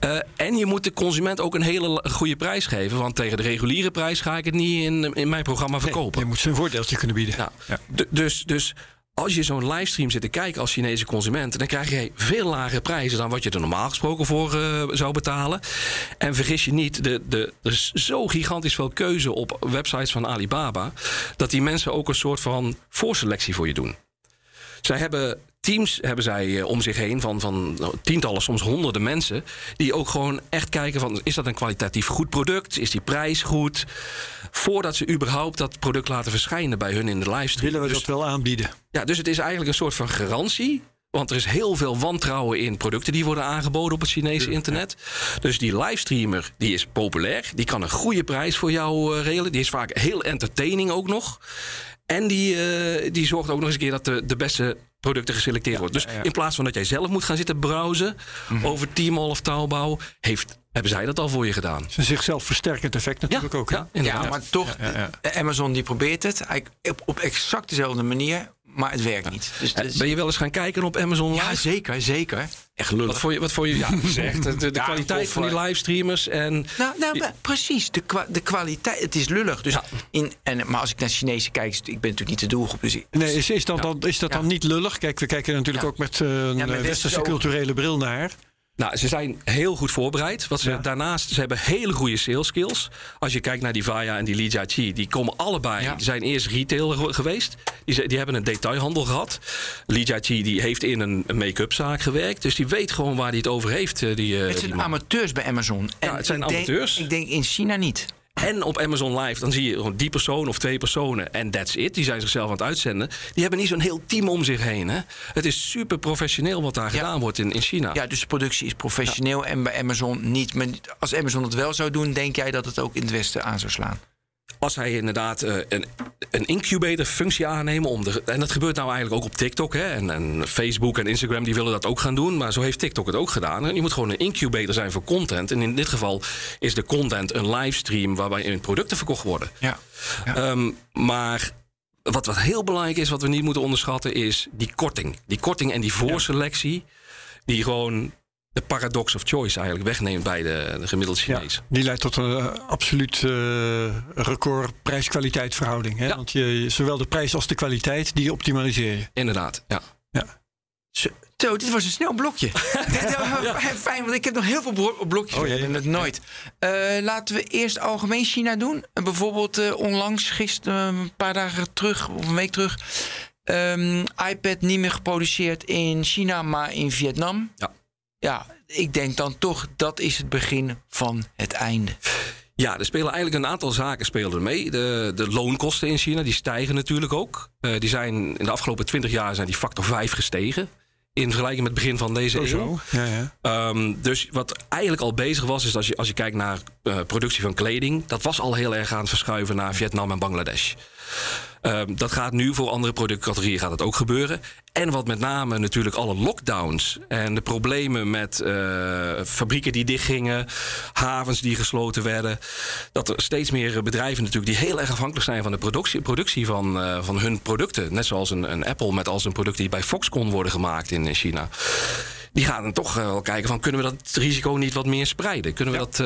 [SPEAKER 3] Eh, en je moet de consument ook een hele goede prijs geven. Want tegen de reguliere prijs ga ik het niet in, in mijn programma verkopen.
[SPEAKER 2] Je moet ze een voordeeltje kunnen bieden.
[SPEAKER 3] Ja.
[SPEAKER 2] Ja.
[SPEAKER 3] Dus, dus als je zo'n livestream zit te kijken als Chinese consument, dan krijg je veel lagere prijzen dan wat je er normaal gesproken voor eh, zou betalen. En vergis je niet, de, de, er is zo gigantisch veel keuze op websites van Alibaba, dat die mensen ook een soort van voorselectie voor je doen. Zij hebben teams hebben zij eh, om zich heen van, van nou, tientallen, soms honderden mensen. Die ook gewoon echt kijken van is dat een kwalitatief goed product? Is die prijs goed? Voordat ze überhaupt dat product laten verschijnen bij hun in de livestream.
[SPEAKER 2] Willen we
[SPEAKER 3] Dus-
[SPEAKER 2] dat wel aanbieden?
[SPEAKER 3] ja, dus het is eigenlijk een soort van garantie. Want er is heel veel wantrouwen in producten die worden aangeboden op het Chinese internet. Dus die livestreamer die is populair. Die kan een goede prijs voor jou eh, regelen. Die is vaak heel entertaining ook nog. En die, eh, die zorgt ook nog eens een keer dat de, de beste producten geselecteerd worden. Dus in plaats van dat jij zelf moet gaan zitten browsen over Tmall of Taobao, heeft, hebben zij dat al voor je gedaan.
[SPEAKER 2] Een zichzelf versterkend effect natuurlijk ook.
[SPEAKER 3] ja.
[SPEAKER 1] Ja, maar toch, eh, Amazon die probeert het op exact dezelfde manier, maar het werkt niet. Dus,
[SPEAKER 3] Ben je wel eens gaan kijken op Amazon Live?
[SPEAKER 1] ja, zeker, zeker. Echt lullig.
[SPEAKER 3] Wat voor je, wat voor je ja, zegt. De, de
[SPEAKER 1] Ja,
[SPEAKER 3] kwaliteit
[SPEAKER 1] of,
[SPEAKER 3] van die livestreamers en
[SPEAKER 1] Nou, nou maar precies. De, kwa- de kwaliteit. Het is lullig. Dus
[SPEAKER 3] Ja.
[SPEAKER 1] in, en, maar als ik naar Chinezen kijk, ik ben natuurlijk niet de doelgroep. Dus
[SPEAKER 2] Nee, is, is, dat dan, is dat dan niet lullig? Kijk, we kijken er natuurlijk
[SPEAKER 1] Ja.
[SPEAKER 2] ook met eh, een
[SPEAKER 1] westerse
[SPEAKER 2] culturele bril naar.
[SPEAKER 3] Nou, ze zijn heel goed voorbereid. Wat ze
[SPEAKER 2] Ja.
[SPEAKER 3] daarnaast, ze hebben hele goede sales skills. Als je kijkt naar die Vaya en die Li Jiaqi, die komen allebei.
[SPEAKER 1] Ja.
[SPEAKER 3] Die zijn eerst retailer ge- geweest. Die, ze- die hebben een detailhandel gehad. Li Jiaqi die heeft in een, make-up zaak gewerkt. Dus die weet gewoon waar hij het over heeft. eh, Die, eh,
[SPEAKER 1] het zijn amateurs bij Amazon. En
[SPEAKER 3] het zijn
[SPEAKER 1] ik denk-
[SPEAKER 3] amateurs.
[SPEAKER 1] ik denk in China niet.
[SPEAKER 3] En op Amazon Live, dan zie je gewoon die persoon of twee personen en that's it. Die zijn zichzelf aan het uitzenden. Die hebben niet zo'n heel team om zich heen. Hè? Het is super professioneel wat daar gedaan wordt in, in China.
[SPEAKER 1] Ja, dus de productie is professioneel en bij Amazon niet. Maar als Amazon het wel zou doen, denk jij dat het ook in het Westen aan zou slaan?
[SPEAKER 3] Als hij inderdaad eh, een, een incubator functie aannemen om de, en dat gebeurt nou eigenlijk ook op TikTok hè, en, en Facebook en Instagram die willen dat ook gaan doen, maar zo heeft TikTok het ook gedaan. En je moet gewoon een incubator zijn voor content en in dit geval is de content een livestream waarbij producten verkocht worden.
[SPEAKER 1] Ja. Ja.
[SPEAKER 3] Ehm, maar wat, wat heel belangrijk is, wat we niet moeten onderschatten, is die korting. Die korting en die voorselectie, die gewoon de paradox of choice eigenlijk wegneemt bij de, de gemiddelde
[SPEAKER 2] Ja,
[SPEAKER 3] Chinees.
[SPEAKER 2] die leidt tot een eh, absoluut eh, record prijs-kwaliteit verhouding. Hè?
[SPEAKER 3] Ja.
[SPEAKER 2] Want je, zowel de prijs als de kwaliteit, die optimaliseer je.
[SPEAKER 3] Inderdaad, ja.
[SPEAKER 2] Ja.
[SPEAKER 1] Zo, dit was een snel blokje. Eh, Fijn, want ik heb nog heel veel blokjes.
[SPEAKER 2] Oh, ja,
[SPEAKER 1] hebben het nooit. Eh, laten we eerst algemeen China doen. Eh, bijvoorbeeld onlangs, gisteren, een paar dagen terug, of een week terug. ehm, iPad niet meer geproduceerd in China, maar in Vietnam.
[SPEAKER 3] Ja.
[SPEAKER 1] Ja, ik denk dan toch, dat is het begin van het einde.
[SPEAKER 3] Ja, er spelen eigenlijk een aantal zaken spelen mee. De, de loonkosten in China die stijgen natuurlijk ook. Eh, die zijn in de afgelopen 20 jaar zijn die factor 5 gestegen. In vergelijking met het begin van deze eeuw.
[SPEAKER 2] Ja, ja.
[SPEAKER 3] Ehm, dus wat eigenlijk al bezig was, is als je, als je kijkt naar eh, productie van kleding, dat was al heel erg aan het verschuiven naar Vietnam en Bangladesh. Ehm, dat gaat nu voor andere productcategorieën gaat het ook gebeuren. En wat met name natuurlijk alle lockdowns en de problemen met eh, fabrieken die dichtgingen, havens die gesloten werden. Dat er steeds meer bedrijven natuurlijk die heel erg afhankelijk zijn van de productie, productie van, eh, van hun producten. Net zoals een, een Apple met al zijn producten die bij Foxconn worden gemaakt in China. Die gaan dan toch eh, wel kijken van kunnen we dat risico niet wat meer spreiden? Kunnen we dat...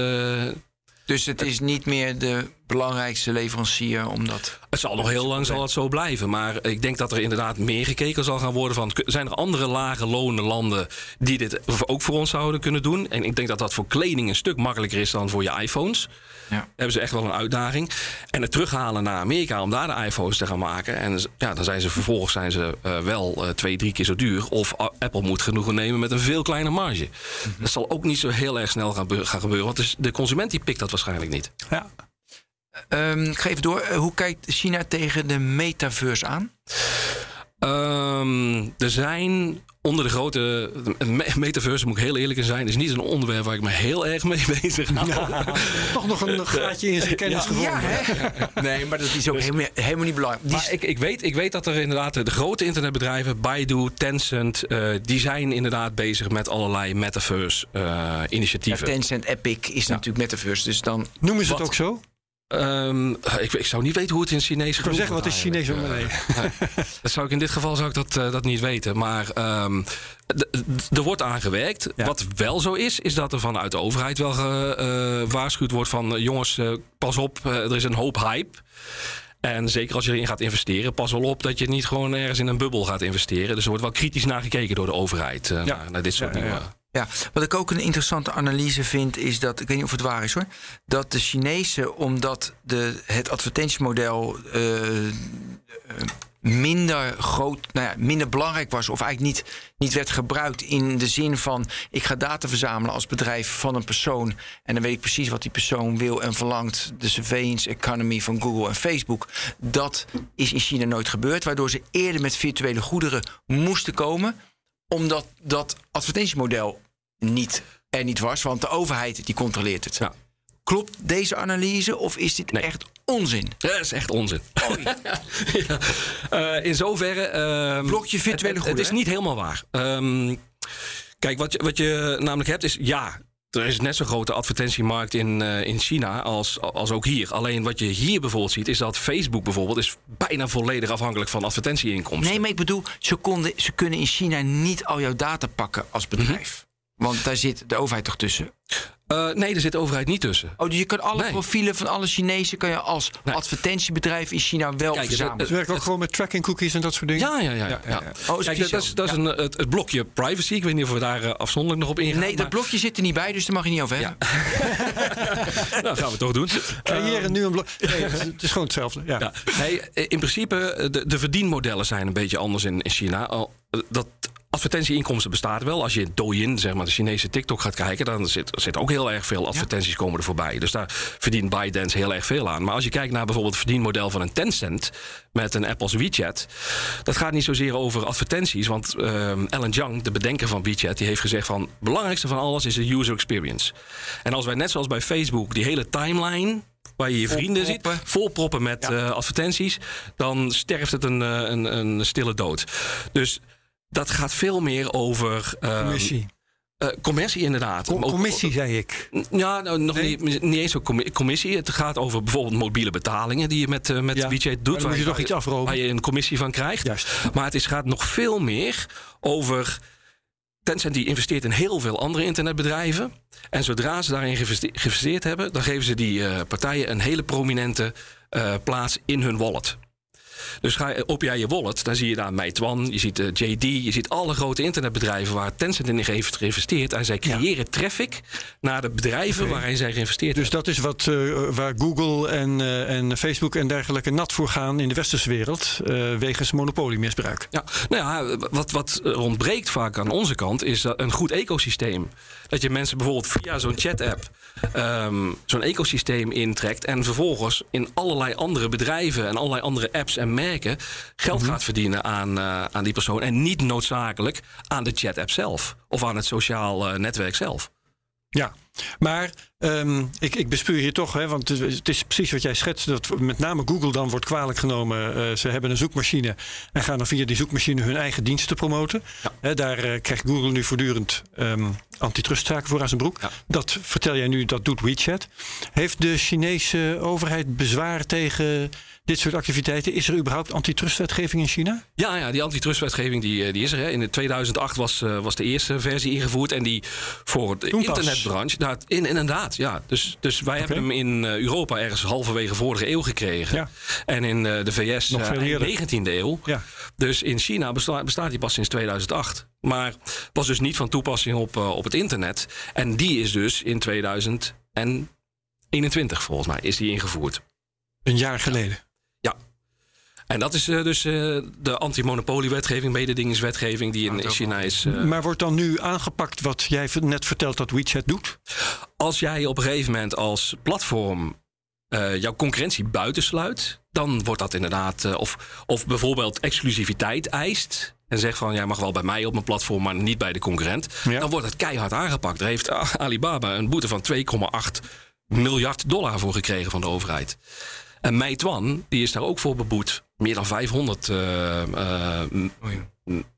[SPEAKER 1] Dus het is niet meer de belangrijkste leverancier, omdat...
[SPEAKER 3] Het zal nog heel lang zal het zo blijven. Maar ik denk dat er inderdaad meer gekeken zal gaan worden van... zijn er andere lage lonen landen die dit ook voor ons zouden kunnen doen? En ik denk dat dat voor kleding een stuk makkelijker is dan voor je iPhones.
[SPEAKER 1] Ja.
[SPEAKER 3] Daar hebben ze echt wel een uitdaging. En het terughalen naar Amerika om daar de iPhones te gaan maken. En ja, dan zijn ze vervolgens zijn ze, eh, wel eh, twee, drie keer zo duur. Of Apple moet genoegen nemen met een veel kleiner marge. Dat zal ook niet zo heel erg snel gaan, gaan gebeuren. Want dus de consument die pikt dat waarschijnlijk niet.
[SPEAKER 2] ja.
[SPEAKER 1] Ehm, ik ga even door. Eh, hoe kijkt China tegen de metaverse aan?
[SPEAKER 3] Ehm, er zijn onder de grote. Metaverse, moet ik heel eerlijk in zijn, is niet een onderwerp waar ik me heel erg mee bezig hou.
[SPEAKER 2] Toch nog een gaatje in zijn kennis gevonden.
[SPEAKER 1] Ja, hè? Nee, maar dat is ook helemaal, helemaal niet belangrijk. Die
[SPEAKER 3] Maar ik, ik, weet, ik weet dat er inderdaad de grote internetbedrijven, Baidu, Tencent, eh, die zijn inderdaad bezig met allerlei
[SPEAKER 1] ja,
[SPEAKER 3] metaverse-initiatieven.
[SPEAKER 1] Tencent Epic is natuurlijk metaverse, dus dan...
[SPEAKER 2] Noemen ze het ook zo?
[SPEAKER 3] Ehm, ik, ik zou niet weten hoe het in Chinees
[SPEAKER 2] Ik wil zeggen, wat is Chinees nee.
[SPEAKER 3] Dat zou ik in dit geval zou ik dat, eh, dat niet weten. Maar ehm, er wordt aan gewerkt.
[SPEAKER 2] Ja.
[SPEAKER 3] Wat wel zo is, is dat er vanuit de overheid wel gewaarschuwd wordt van... eh, jongens, eh, pas op, eh, er is een hoop hype. En zeker als je erin gaat investeren, pas wel op dat je niet gewoon ergens in een bubbel gaat investeren. Dus er wordt wel kritisch naar gekeken door de overheid eh,
[SPEAKER 2] Ja.
[SPEAKER 3] naar, naar dit soort
[SPEAKER 2] Ja, ja,
[SPEAKER 3] dingen.
[SPEAKER 2] Ja.
[SPEAKER 1] Wat ik ook een interessante analyse vind, is dat, ik weet niet of het waar is hoor, dat de Chinezen, omdat de, het advertentiemodel eh, eh, minder groot, nou ja, minder belangrijk was, of eigenlijk niet, niet werd gebruikt in de zin van: ik ga data verzamelen als bedrijf van een persoon en dan weet ik precies wat die persoon wil en verlangt, de surveillance economy van Google en Facebook. Dat is in China nooit gebeurd, waardoor ze eerder met virtuele goederen moesten komen omdat dat advertentiemodel niet, er niet was. Want de overheid die controleert het.
[SPEAKER 3] Ja.
[SPEAKER 1] Klopt deze analyse of is dit
[SPEAKER 3] Nee.
[SPEAKER 1] echt onzin?
[SPEAKER 3] Dat is echt onzin. Ja. Eh, in zoverre. ehm,
[SPEAKER 1] Blokje virtuele
[SPEAKER 3] het, het, het is niet helemaal waar. Ehm, kijk, wat je, wat je namelijk hebt is. Ja, er is net zo'n grote advertentiemarkt in, eh, in China als, als ook hier. Alleen wat je hier bijvoorbeeld ziet, is dat Facebook bijvoorbeeld is bijna volledig afhankelijk van advertentieinkomsten.
[SPEAKER 1] Nee, maar ik bedoel, ze, konden, ze kunnen in China niet al jouw data pakken als bedrijf. Want daar zit de overheid toch tussen.
[SPEAKER 3] Eh, nee, er zit de overheid niet tussen.
[SPEAKER 1] Oh, dus je kan alle
[SPEAKER 3] Nee.
[SPEAKER 1] profielen van alle Chinezen kan je als
[SPEAKER 3] Nee.
[SPEAKER 1] advertentiebedrijf in China wel
[SPEAKER 3] Kijk,
[SPEAKER 1] verzamelen.
[SPEAKER 2] Ze werken ook gewoon met tracking cookies en dat soort dingen.
[SPEAKER 3] Ja, ja, ja. ja,
[SPEAKER 2] ja, ja.
[SPEAKER 1] Oh,
[SPEAKER 3] Kijk,
[SPEAKER 1] speciaal.
[SPEAKER 3] dat is, dat is een, het, het blokje privacy. Ik weet niet of we daar eh, afzonderlijk nog op ingaan.
[SPEAKER 1] Nee, dat blokje zit er niet bij, dus daar mag je niet over hebben.
[SPEAKER 3] Nou, gaan we toch doen.
[SPEAKER 2] Creëren nu een blok. Nee, het is- het gewoon hetzelfde. Ja.
[SPEAKER 3] Ja. Nee, in principe, eh, de, de verdienmodellen zijn een beetje anders in, in China. Al, Dat advertentieinkomsten bestaat wel. Als je in Douyin, zeg maar, de Chinese TikTok gaat kijken... dan zit, zit ook heel erg veel advertenties komen er voorbij. Dus daar verdient ByteDance heel erg veel aan. Maar als je kijkt naar bijvoorbeeld het verdienmodel van een Tencent... met een Apple's WeChat... dat gaat niet zozeer over advertenties. Want ehm Alan Zhang, de bedenker van WeChat... die heeft gezegd van... het belangrijkste van alles is de user experience. En als wij net zoals bij Facebook die hele timeline waar je je vrienden ziet,
[SPEAKER 1] Volproppen.
[SPEAKER 3] volproppen met eh, advertenties, dan sterft het een, eh, een, een stille dood. Dus dat gaat veel meer over ehm,
[SPEAKER 2] Commissie.
[SPEAKER 3] eh, commercie, inderdaad.
[SPEAKER 2] Com-
[SPEAKER 3] Maar ook-
[SPEAKER 2] commissie, zei ik.
[SPEAKER 3] Ja, nou, nog
[SPEAKER 2] Nee?
[SPEAKER 3] niet, niet eens zo'n commi- commissie. Het gaat over bijvoorbeeld mobiele betalingen die je met, eh, met
[SPEAKER 2] Ja,
[SPEAKER 3] WeChat doet.
[SPEAKER 2] moet
[SPEAKER 3] waar
[SPEAKER 2] je toch iets
[SPEAKER 3] waar
[SPEAKER 2] afromen.
[SPEAKER 3] je een commissie van krijgt.
[SPEAKER 2] Juist.
[SPEAKER 3] Maar het is, gaat nog veel meer over. Tencent die investeert in heel veel andere internetbedrijven. En zodra ze daarin geïnveste- geïnvesteerd hebben, dan geven ze die eh, partijen een hele prominente plaats in hun wallet. Dus ga op jij je wallet, dan zie je daar Meituan, je ziet uh, JD, je ziet alle grote internetbedrijven waar Tencent in heeft geïnvesteerd. En zij creëren traffic naar de bedrijven okay. waarin zij geïnvesteerd
[SPEAKER 2] dus
[SPEAKER 3] hebben.
[SPEAKER 2] Dus dat is wat, uh, waar Google en, uh, en Facebook en dergelijke nat voor gaan in de westerse wereld, wegens monopoliemisbruik.
[SPEAKER 3] Ja, nou ja, wat, wat er ontbreekt vaak aan onze kant is een goed ecosysteem. Dat je mensen bijvoorbeeld via zo'n chat-app um, zo'n ecosysteem intrekt en vervolgens in allerlei andere bedrijven en allerlei andere apps en merken geld mm -hmm. gaat verdienen aan, uh, aan die persoon en niet noodzakelijk aan de chat-app zelf of aan het sociaal uh, netwerk zelf.
[SPEAKER 2] Ja, maar um, ik, ik bespeur hier toch, hè, want het is precies wat jij schetst, dat met name Google dan wordt kwalijk genomen. Uh, ze hebben een zoekmachine en gaan dan via die zoekmachine hun eigen diensten promoten. Ja. Daar uh, krijgt Google nu voortdurend um, antitrustzaken voor aan zijn broek. Ja. Dat vertel jij nu, dat doet WeChat. Heeft de Chinese overheid bezwaar tegen dit soort activiteiten. Is er überhaupt antitrustwetgeving in China?
[SPEAKER 3] Ja, ja die antitrustwetgeving die, die is er. Hè. In 2008 was, uh, was de eerste versie ingevoerd. En die voor de
[SPEAKER 2] Toen
[SPEAKER 3] internetbranche. Nou, in, inderdaad, ja. Dus, dus wij okay. hebben hem in uh, Europa ergens halverwege vorige eeuw gekregen. Ja. En in de VS
[SPEAKER 2] Nog veel
[SPEAKER 3] in de 19e eeuw.
[SPEAKER 2] Ja.
[SPEAKER 3] Dus in China bestaat, bestaat die pas sinds 2008. Maar was dus niet van toepassing op, op het internet. En die is dus in 2021 volgens mij is die ingevoerd.
[SPEAKER 2] Een jaar geleden.
[SPEAKER 3] En dat is uh, dus uh, de antimonopoliewetgeving, mededingingswetgeving die in
[SPEAKER 1] Oh,
[SPEAKER 3] China is. Uh,
[SPEAKER 2] Maar wordt dan nu aangepakt wat jij net vertelt dat WeChat doet?
[SPEAKER 3] als jij op een gegeven moment als platform uh, jouw concurrentie buitensluit, dan wordt dat inderdaad. Uh, of, of bijvoorbeeld exclusiviteit eist. En zegt van jij mag wel bij mij op mijn platform, maar niet bij de concurrent.
[SPEAKER 2] Ja.
[SPEAKER 3] Dan wordt het keihard aangepakt. Er heeft Alibaba een boete van 2,8 miljard dollar voor gekregen van de overheid. En Meituan, die is daar ook voor beboet. Meer dan 500 uh,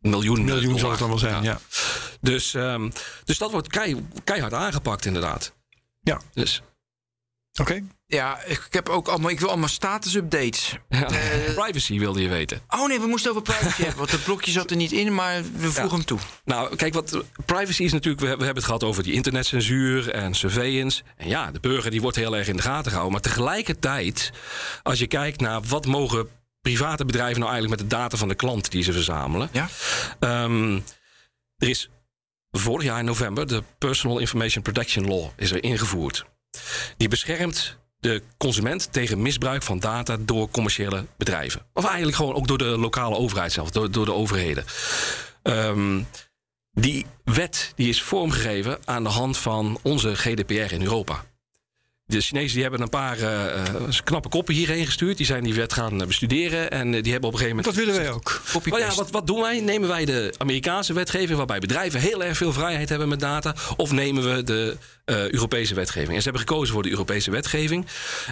[SPEAKER 3] miljoen.
[SPEAKER 2] Miljoen zal het dan wel zijn, ja. ja.
[SPEAKER 3] Dus, um, dus dat wordt kei, keihard aangepakt, inderdaad.
[SPEAKER 2] Ja.
[SPEAKER 3] Dus.
[SPEAKER 2] Oké. Okay.
[SPEAKER 1] Ja, ik, heb ook allemaal, ik wil allemaal status-updates.
[SPEAKER 3] Ja. Uh, privacy wilde je weten.
[SPEAKER 1] Oh nee, we moesten over privacy hebben. Want het blokje zat er niet in, maar we voegen ja. hem toe.
[SPEAKER 3] Nou, kijk, wat privacy is natuurlijk... We, we hebben het gehad over die internetcensuur en surveillance. En ja, de burger die wordt heel erg in de gaten gehouden. Maar tegelijkertijd, als je kijkt naar wat mogen private bedrijven nou eigenlijk met de data van de klant die ze verzamelen.
[SPEAKER 1] Ja.
[SPEAKER 3] Um, er is vorig jaar in november de Personal Information Protection Law is er ingevoerd. Die beschermt de consument tegen misbruik van data door commerciële bedrijven. Of eigenlijk gewoon ook door de lokale overheid zelf, door, door de overheden. Um, die wet die is vormgegeven aan de hand van onze GDPR in Europa. De Chinezen die hebben een paar uh, knappe koppen hierheen gestuurd. Die zijn die wet gaan bestuderen. En die hebben op een gegeven moment.
[SPEAKER 2] Dat willen wij ook.
[SPEAKER 3] Maar ja, wat, wat doen wij? Nemen wij de Amerikaanse wetgeving, waarbij bedrijven heel erg veel vrijheid hebben met data? Of nemen we de uh, Europese wetgeving? En ze hebben gekozen voor de Europese wetgeving.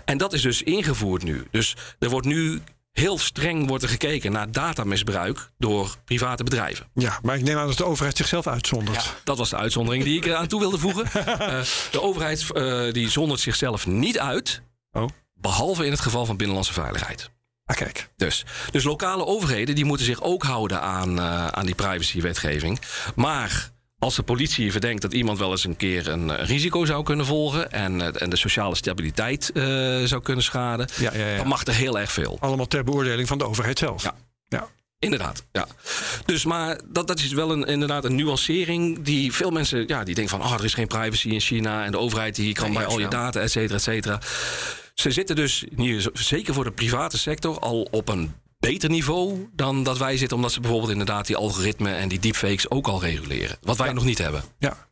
[SPEAKER 3] En dat is dus ingevoerd nu. Dus er wordt nu heel streng wordt er gekeken naar datamisbruik door private bedrijven.
[SPEAKER 2] Ja, maar ik neem aan dat de overheid zichzelf uitzondert.
[SPEAKER 3] Ja, dat was de uitzondering die ik eraan toe wilde voegen. uh, de overheid uh, die zondert zichzelf niet uit,
[SPEAKER 2] oh.
[SPEAKER 3] behalve in het geval van binnenlandse veiligheid.
[SPEAKER 2] Ah, kijk.
[SPEAKER 3] Dus, dus lokale overheden die moeten zich ook houden aan, uh, aan die privacywetgeving. Maar als de politie verdenkt dat iemand wel eens een keer een risico zou kunnen volgen en, en de sociale stabiliteit uh, zou kunnen schaden,
[SPEAKER 2] ja, ja, ja.
[SPEAKER 3] dan mag er heel erg veel.
[SPEAKER 2] Allemaal ter beoordeling van de overheid zelf.
[SPEAKER 3] Ja.
[SPEAKER 2] ja.
[SPEAKER 3] Inderdaad, ja. Dus maar dat, dat is wel een, inderdaad een nuancering die veel mensen, ja, die denken van, oh, er is geen privacy in China en de overheid die kan nee, bij al je data, et cetera, et cetera. Ze zitten dus hier, zeker voor de private sector, al op een beter niveau dan dat wij zitten, omdat ze bijvoorbeeld inderdaad die algoritmen en die deepfakes ook al reguleren. Wat wij
[SPEAKER 2] ja.
[SPEAKER 3] nog niet hebben.
[SPEAKER 2] Ja.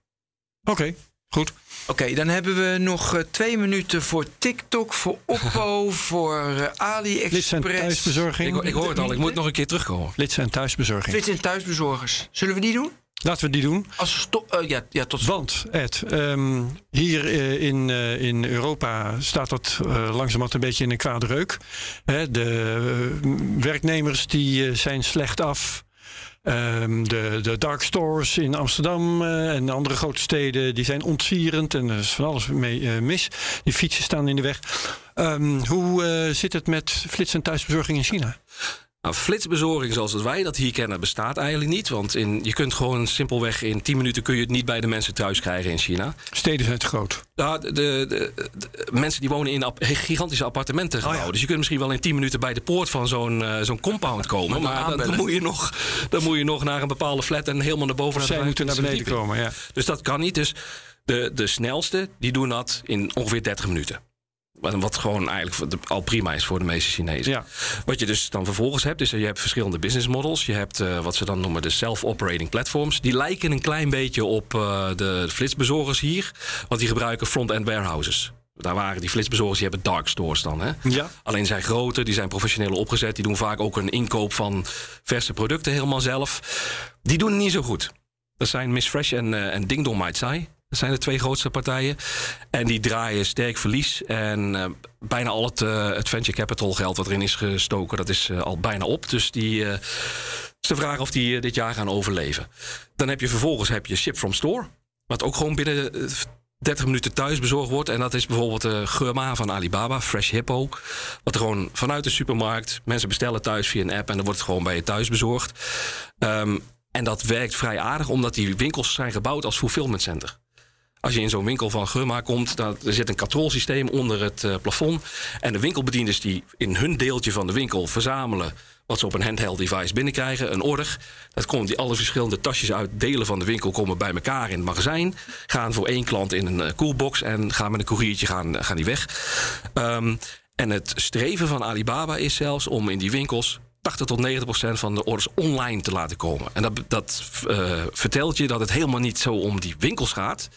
[SPEAKER 2] Oké, okay, goed.
[SPEAKER 1] Oké, okay, dan hebben we nog uh, twee minuten voor TikTok, voor Oppo, voor uh, AliExpress.
[SPEAKER 2] En thuisbezorging.
[SPEAKER 3] Ik, ik, hoor het al, ik moet nog een keer terugkomen.
[SPEAKER 2] Flits en thuisbezorging.
[SPEAKER 1] Flits en thuisbezorgers. Zullen we die doen?
[SPEAKER 2] Laten we die doen.
[SPEAKER 1] Als uh, ja, ja, tot
[SPEAKER 2] Want, Ed, um, hier uh, in, uh, in Europa staat dat langzamerhand een beetje in een kwade reuk. Hè, de werknemers die zijn slecht af. Um, de, de dark stores in Amsterdam en andere grote steden die zijn ontzierend en er is van alles mee mis. Die fietsen staan in de weg. Um, hoe zit het met flits en thuisbezorging in China?
[SPEAKER 3] Nou, flitsbezorging zoals wij dat hier kennen bestaat eigenlijk niet. Want in, je kunt gewoon simpelweg in 10 minuten kun je het niet bij de mensen thuis krijgen in China.
[SPEAKER 2] Steden zijn te groot.
[SPEAKER 3] Nou, de, de, de, mensen die wonen in ap- gigantische appartementen gebouwen.
[SPEAKER 2] Oh ja.
[SPEAKER 3] Dus je kunt misschien wel in 10 minuten bij de poort van zo'n eh, zo'n compound komen.
[SPEAKER 1] Maar
[SPEAKER 3] Maar
[SPEAKER 1] dan
[SPEAKER 3] moet je nog, dan moet je nog naar een bepaalde flat en helemaal naar boven
[SPEAKER 2] Zij moeten naar beneden
[SPEAKER 3] 25e verdieping.
[SPEAKER 2] komen, ja.
[SPEAKER 3] Dus dat kan niet. Dus de, de snelste, die doen dat in ongeveer 30 minuten. Wat gewoon eigenlijk al prima is voor de meeste Chinezen.
[SPEAKER 2] Ja.
[SPEAKER 3] Wat je dus dan vervolgens hebt, is dat je hebt verschillende business models. Je hebt eh, wat ze dan noemen de self-operating platforms. Die lijken een klein beetje op eh, de flitsbezorgers hier. Want die gebruiken front-end warehouses. Daar waren die flitsbezorgers, die hebben dark stores dan. Hè?
[SPEAKER 2] Ja.
[SPEAKER 3] Alleen zijn groter, die zijn professioneel opgezet. Die doen vaak ook een inkoop van verse producten helemaal zelf. Die doen het niet zo goed. Dat zijn Miss Fresh en, eh en Ding Dong Might Sai. Dat zijn de twee grootste partijen. En die draaien sterk verlies. En eh, bijna al het, eh, het venture capital geld wat erin is gestoken, dat is eh, al bijna op. Dus die is de vraag of die dit jaar gaan overleven. Dan heb je vervolgens heb je Ship from Store. Wat ook gewoon binnen eh, 30 minuten thuis bezorgd wordt. En dat is bijvoorbeeld de Geurma van Alibaba, Fresh Hippo. Wat gewoon vanuit de supermarkt. Mensen bestellen thuis via een app en dan wordt het gewoon bij je thuis bezorgd. Ehm, en dat werkt vrij aardig, omdat die winkels zijn gebouwd als fulfillment center. Als je in zo'n winkel van Geurma komt, dan er zit een controlsysteem onder het eh, plafond. En de winkelbedienders die in hun deeltje van de winkel verzamelen wat ze op een handheld device binnenkrijgen, een order. Dat komt die alle verschillende tasjes uit delen van de winkel komen bij elkaar in het magazijn. Gaan voor één klant in een eh, coolbox en gaan met een koeriertje gaan, gaan die weg. Ehm, en het streven van Alibaba is zelfs om in die winkels 80 tot 90 procent van de orders online te laten komen. En dat, dat eh, vertelt je dat het helemaal niet zo om die winkels gaat.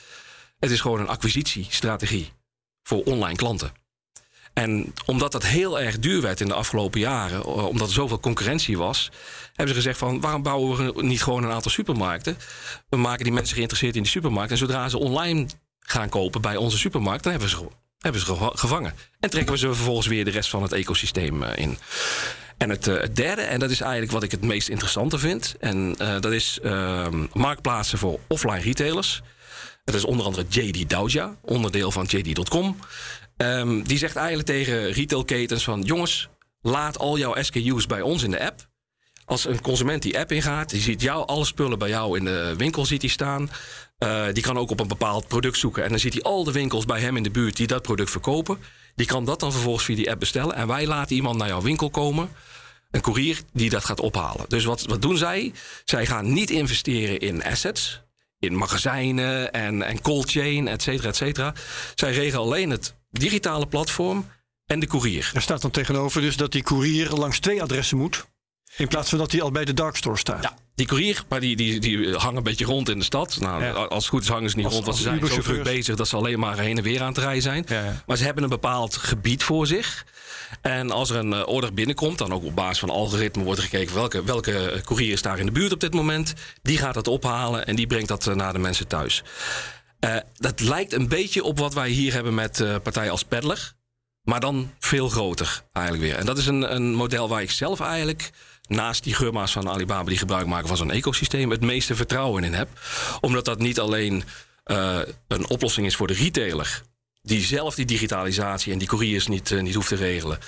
[SPEAKER 3] Het is gewoon een acquisitiestrategie voor online klanten. En omdat dat heel erg duur werd in de afgelopen jaren, omdat er zoveel concurrentie was, hebben ze gezegd van waarom bouwen we niet gewoon een aantal supermarkten? We maken die mensen geïnteresseerd in die supermarkt en zodra ze online gaan kopen bij onze supermarkt, dan hebben ze, hebben ze ge- gevangen. En trekken we ze vervolgens weer de rest van het ecosysteem eh, in. En het, eh, het derde, en dat is eigenlijk wat ik het meest interessante vind, en eh, dat is ehm, marktplaatsen voor offline retailers. Dat is onder andere JD Douja, onderdeel van JD.com. Ehm, die zegt eigenlijk tegen retailketens van... jongens, laat al jouw SKU's bij ons in de app. Als een consument die app ingaat, die ziet jou, alle spullen bij jou in de winkel staan. Eh, die kan ook op een bepaald product zoeken. En dan ziet hij al de winkels bij hem in de buurt die dat product verkopen. Die kan dat dan vervolgens via die app bestellen. En wij laten iemand naar jouw winkel komen. Een courier die dat gaat ophalen. Dus wat, wat doen zij? Zij gaan niet investeren in assets. In magazijnen en, en cold chain, et cetera, et cetera. Zij regelen alleen het digitale platform en de courier.
[SPEAKER 2] Daar staat dan tegenover dus dat die courier langs twee adressen moet. In plaats van dat hij al bij de darkstore staat.
[SPEAKER 3] Ja, die courier, maar die, die, die hangen een beetje rond in de stad. Nou,
[SPEAKER 2] Ja.
[SPEAKER 3] Als het goed is hangen ze niet
[SPEAKER 2] Als-
[SPEAKER 3] rond, want ze zijn zo druk bezig dat ze alleen maar heen en weer aan het rijden zijn.
[SPEAKER 2] Ja, ja.
[SPEAKER 3] Maar ze hebben een bepaald gebied voor zich. En als er een eh, order binnenkomt, dan ook op basis van algoritme wordt gekeken welke, welke courier is daar in de buurt op dit moment. Die gaat dat ophalen en die brengt dat eh, naar de mensen thuis. Eh, dat lijkt een beetje op wat wij hier hebben met eh, partijen als Peddler. Maar dan veel groter eigenlijk weer. En dat is een, een model waar ik zelf eigenlijk, naast die geurma's van Alibaba die gebruik maken van zo'n ecosysteem, het meeste vertrouwen in heb. Omdat dat niet alleen eh, een oplossing is voor de retailer. Die zelf die digitalisatie en die couriers niet, eh, niet hoeft te regelen.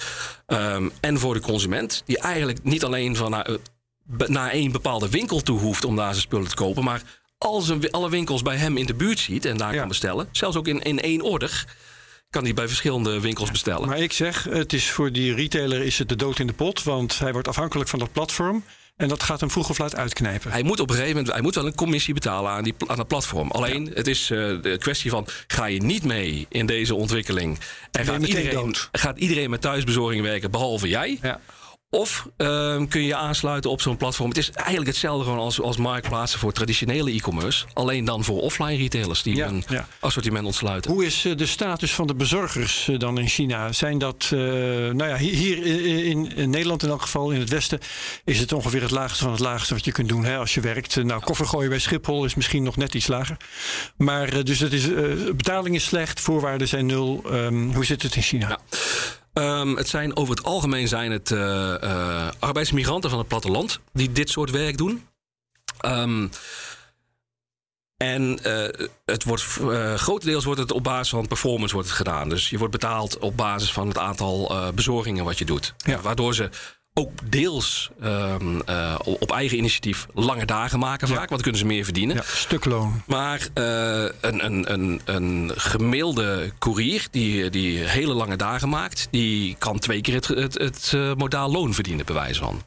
[SPEAKER 3] Ehm, en voor de consument, die eigenlijk niet alleen van naar, eh, naar één bepaalde winkel toe hoeft om daar zijn spullen te kopen. Maar al zijn, wi- alle winkels bij hem in de buurt ziet en daar
[SPEAKER 2] Ja.
[SPEAKER 3] kan bestellen. Zelfs ook in, in één order kan hij bij verschillende winkels bestellen.
[SPEAKER 2] Maar ik zeg, het is voor die retailer is het de dood in de pot. Want hij wordt afhankelijk van dat platform. En dat gaat hem vroeg of laat uitknijpen.
[SPEAKER 3] Hij moet op een gegeven moment hij moet wel een commissie betalen aan, die, aan het platform. Alleen, het is eh, de kwestie van: ga je niet mee in deze ontwikkeling? En gaat iedereen,
[SPEAKER 2] dood.
[SPEAKER 3] gaat iedereen met thuisbezorging werken, behalve jij?
[SPEAKER 2] Ja.
[SPEAKER 3] Of ehm, kun je aansluiten op zo'n platform? Het is eigenlijk hetzelfde gewoon als, als marktplaatsen voor traditionele e-commerce. Alleen dan voor offline retailers die
[SPEAKER 2] Ja, ja.
[SPEAKER 3] assortiment ontsluiten.
[SPEAKER 2] Hoe is eh, de status van de bezorgers eh, dan in China? Zijn dat, eh, nou ja, hier, in, in Nederland in elk geval, in het Westen, is het ongeveer het laagste van het laagste wat je kunt doen hè, als je werkt. Nou, koffer gooien bij Schiphol is misschien nog net iets lager. Maar dus het is, eh, betaling is slecht, voorwaarden zijn nul. Ehm, hoe zit het in China?
[SPEAKER 3] Ja. Ehm, het zijn over het algemeen zijn het eh, eh, arbeidsmigranten van het platteland die dit soort werk doen. Ehm, en eh, het wordt, grotendeels wordt het op basis van performance wordt het gedaan. Dus je wordt betaald op basis van het aantal bezorgingen wat je doet.
[SPEAKER 2] Ja.
[SPEAKER 3] Waardoor ze ook deels ehm, eh, op eigen initiatief lange dagen maken vaak. Want dan kunnen ze meer verdienen.
[SPEAKER 2] Ja, stukloon.
[SPEAKER 3] Maar uh, een, een, een, een gemiddelde courier die, die hele lange dagen maakt... die kan twee keer het, het, het uh, modaal loon verdienen, bij wijze van.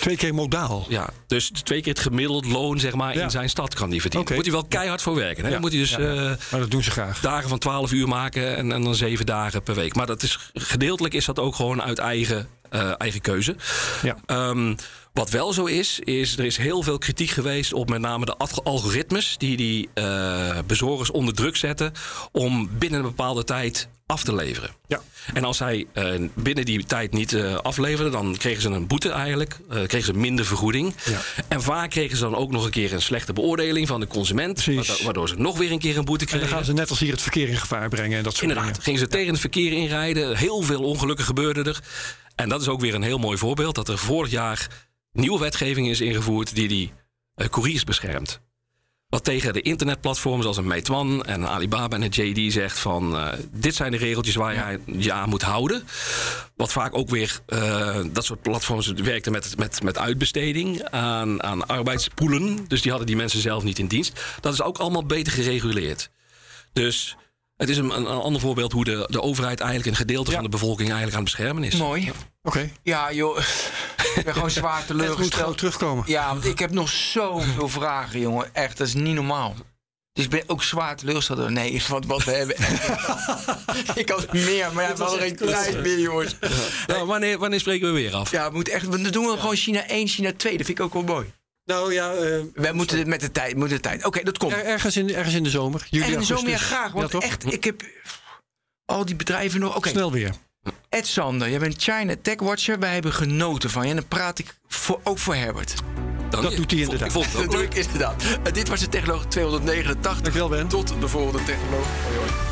[SPEAKER 2] Twee keer modaal.
[SPEAKER 3] Ja, dus twee keer het gemiddeld loon zeg maar,
[SPEAKER 2] Ja.
[SPEAKER 3] in zijn stad kan die verdienen.
[SPEAKER 2] Oké.
[SPEAKER 3] Moet hij wel keihard voor werken. Hè? Dan moet hij dus eh,
[SPEAKER 2] Maar dat doen ze graag.
[SPEAKER 3] dagen van 12 uur maken en, en dan zeven dagen per week. Maar dat is, gedeeltelijk is dat ook gewoon uit eigen, eh, eigen keuze.
[SPEAKER 2] Ja.
[SPEAKER 3] Ehm, wat wel zo is, is er is heel veel kritiek geweest op met name de alg- algoritmes die die eh, bezorgers onder druk zetten om binnen een bepaalde tijd af te leveren.
[SPEAKER 2] Ja.
[SPEAKER 3] En als zij eh, binnen die tijd niet afleverden, dan kregen ze een boete eigenlijk. kregen ze minder vergoeding.
[SPEAKER 2] Ja.
[SPEAKER 3] En vaak kregen ze dan ook nog een keer een slechte beoordeling van de consument. Waardoor, waardoor ze nog weer een keer een boete
[SPEAKER 2] En
[SPEAKER 3] kregen.
[SPEAKER 2] dan gaan ze net als hier het verkeer in gevaar brengen en dat soort
[SPEAKER 3] Inderdaad,
[SPEAKER 2] dingen.
[SPEAKER 3] gingen ze tegen het verkeer inrijden. Heel veel ongelukken gebeurden er. En dat is ook weer een heel mooi voorbeeld. Dat er vorig jaar nieuwe wetgeving is ingevoerd die die eh, couriers beschermt. Wat tegen de internetplatforms als een Meituan en een Alibaba en een JD zegt van... eh, dit zijn de regeltjes waar je je aan moet houden. Wat vaak ook weer, eh, dat soort platforms werkten met, met, met uitbesteding aan, aan arbeidspoelen. Dus die hadden die mensen zelf niet in dienst. Dat is ook allemaal beter gereguleerd. Dus het is een, een, ander voorbeeld hoe de, de overheid eigenlijk een gedeelte
[SPEAKER 2] Ja.
[SPEAKER 3] van de bevolking eigenlijk aan het beschermen is.
[SPEAKER 1] Mooi.
[SPEAKER 2] Oké.
[SPEAKER 1] Ja, joh. Ik ben gewoon zwaar
[SPEAKER 2] Het moet gewoon
[SPEAKER 1] teleurgesteld.
[SPEAKER 2] terugkomen.
[SPEAKER 1] Ja, want ik heb nog zoveel vragen, jongen. Echt, dat is niet normaal. Dus ik ben ook zwaar teleurgesteld. door- Nee, wat, wat we hebben. ik had meer, maar ja, we hadden geen tijd meer, jongens.
[SPEAKER 3] Nou, wanneer, wanneer spreken we weer af?
[SPEAKER 1] Ja, we moeten echt, dan doen we gewoon China 1, China 2. Dat vind ik ook wel mooi.
[SPEAKER 2] Nou ja, eh,
[SPEAKER 1] We moeten dit met de tijd, moeten de tijd. Oké, dat komt.
[SPEAKER 2] er- ergens, in, ergens in de zomer. Juli,
[SPEAKER 1] en zo meer
[SPEAKER 2] augustus.
[SPEAKER 1] graag, want
[SPEAKER 2] ja, toch?
[SPEAKER 1] echt, ik heb al die bedrijven nog. Oké,
[SPEAKER 2] Snel weer.
[SPEAKER 1] Ed Sander, jij bent China Tech Watcher. Wij hebben genoten van je. En dan praat ik voor, ook voor Herbert.
[SPEAKER 3] Dan-
[SPEAKER 2] Dat doet hij inderdaad.
[SPEAKER 3] Vond het
[SPEAKER 1] Dat doe
[SPEAKER 3] leuk.
[SPEAKER 1] ik inderdaad. Eh, dit was de Technoloog 289.
[SPEAKER 2] Dankjewel, Ben.
[SPEAKER 1] Tot de volgende Technoloog. Hoi, hoi.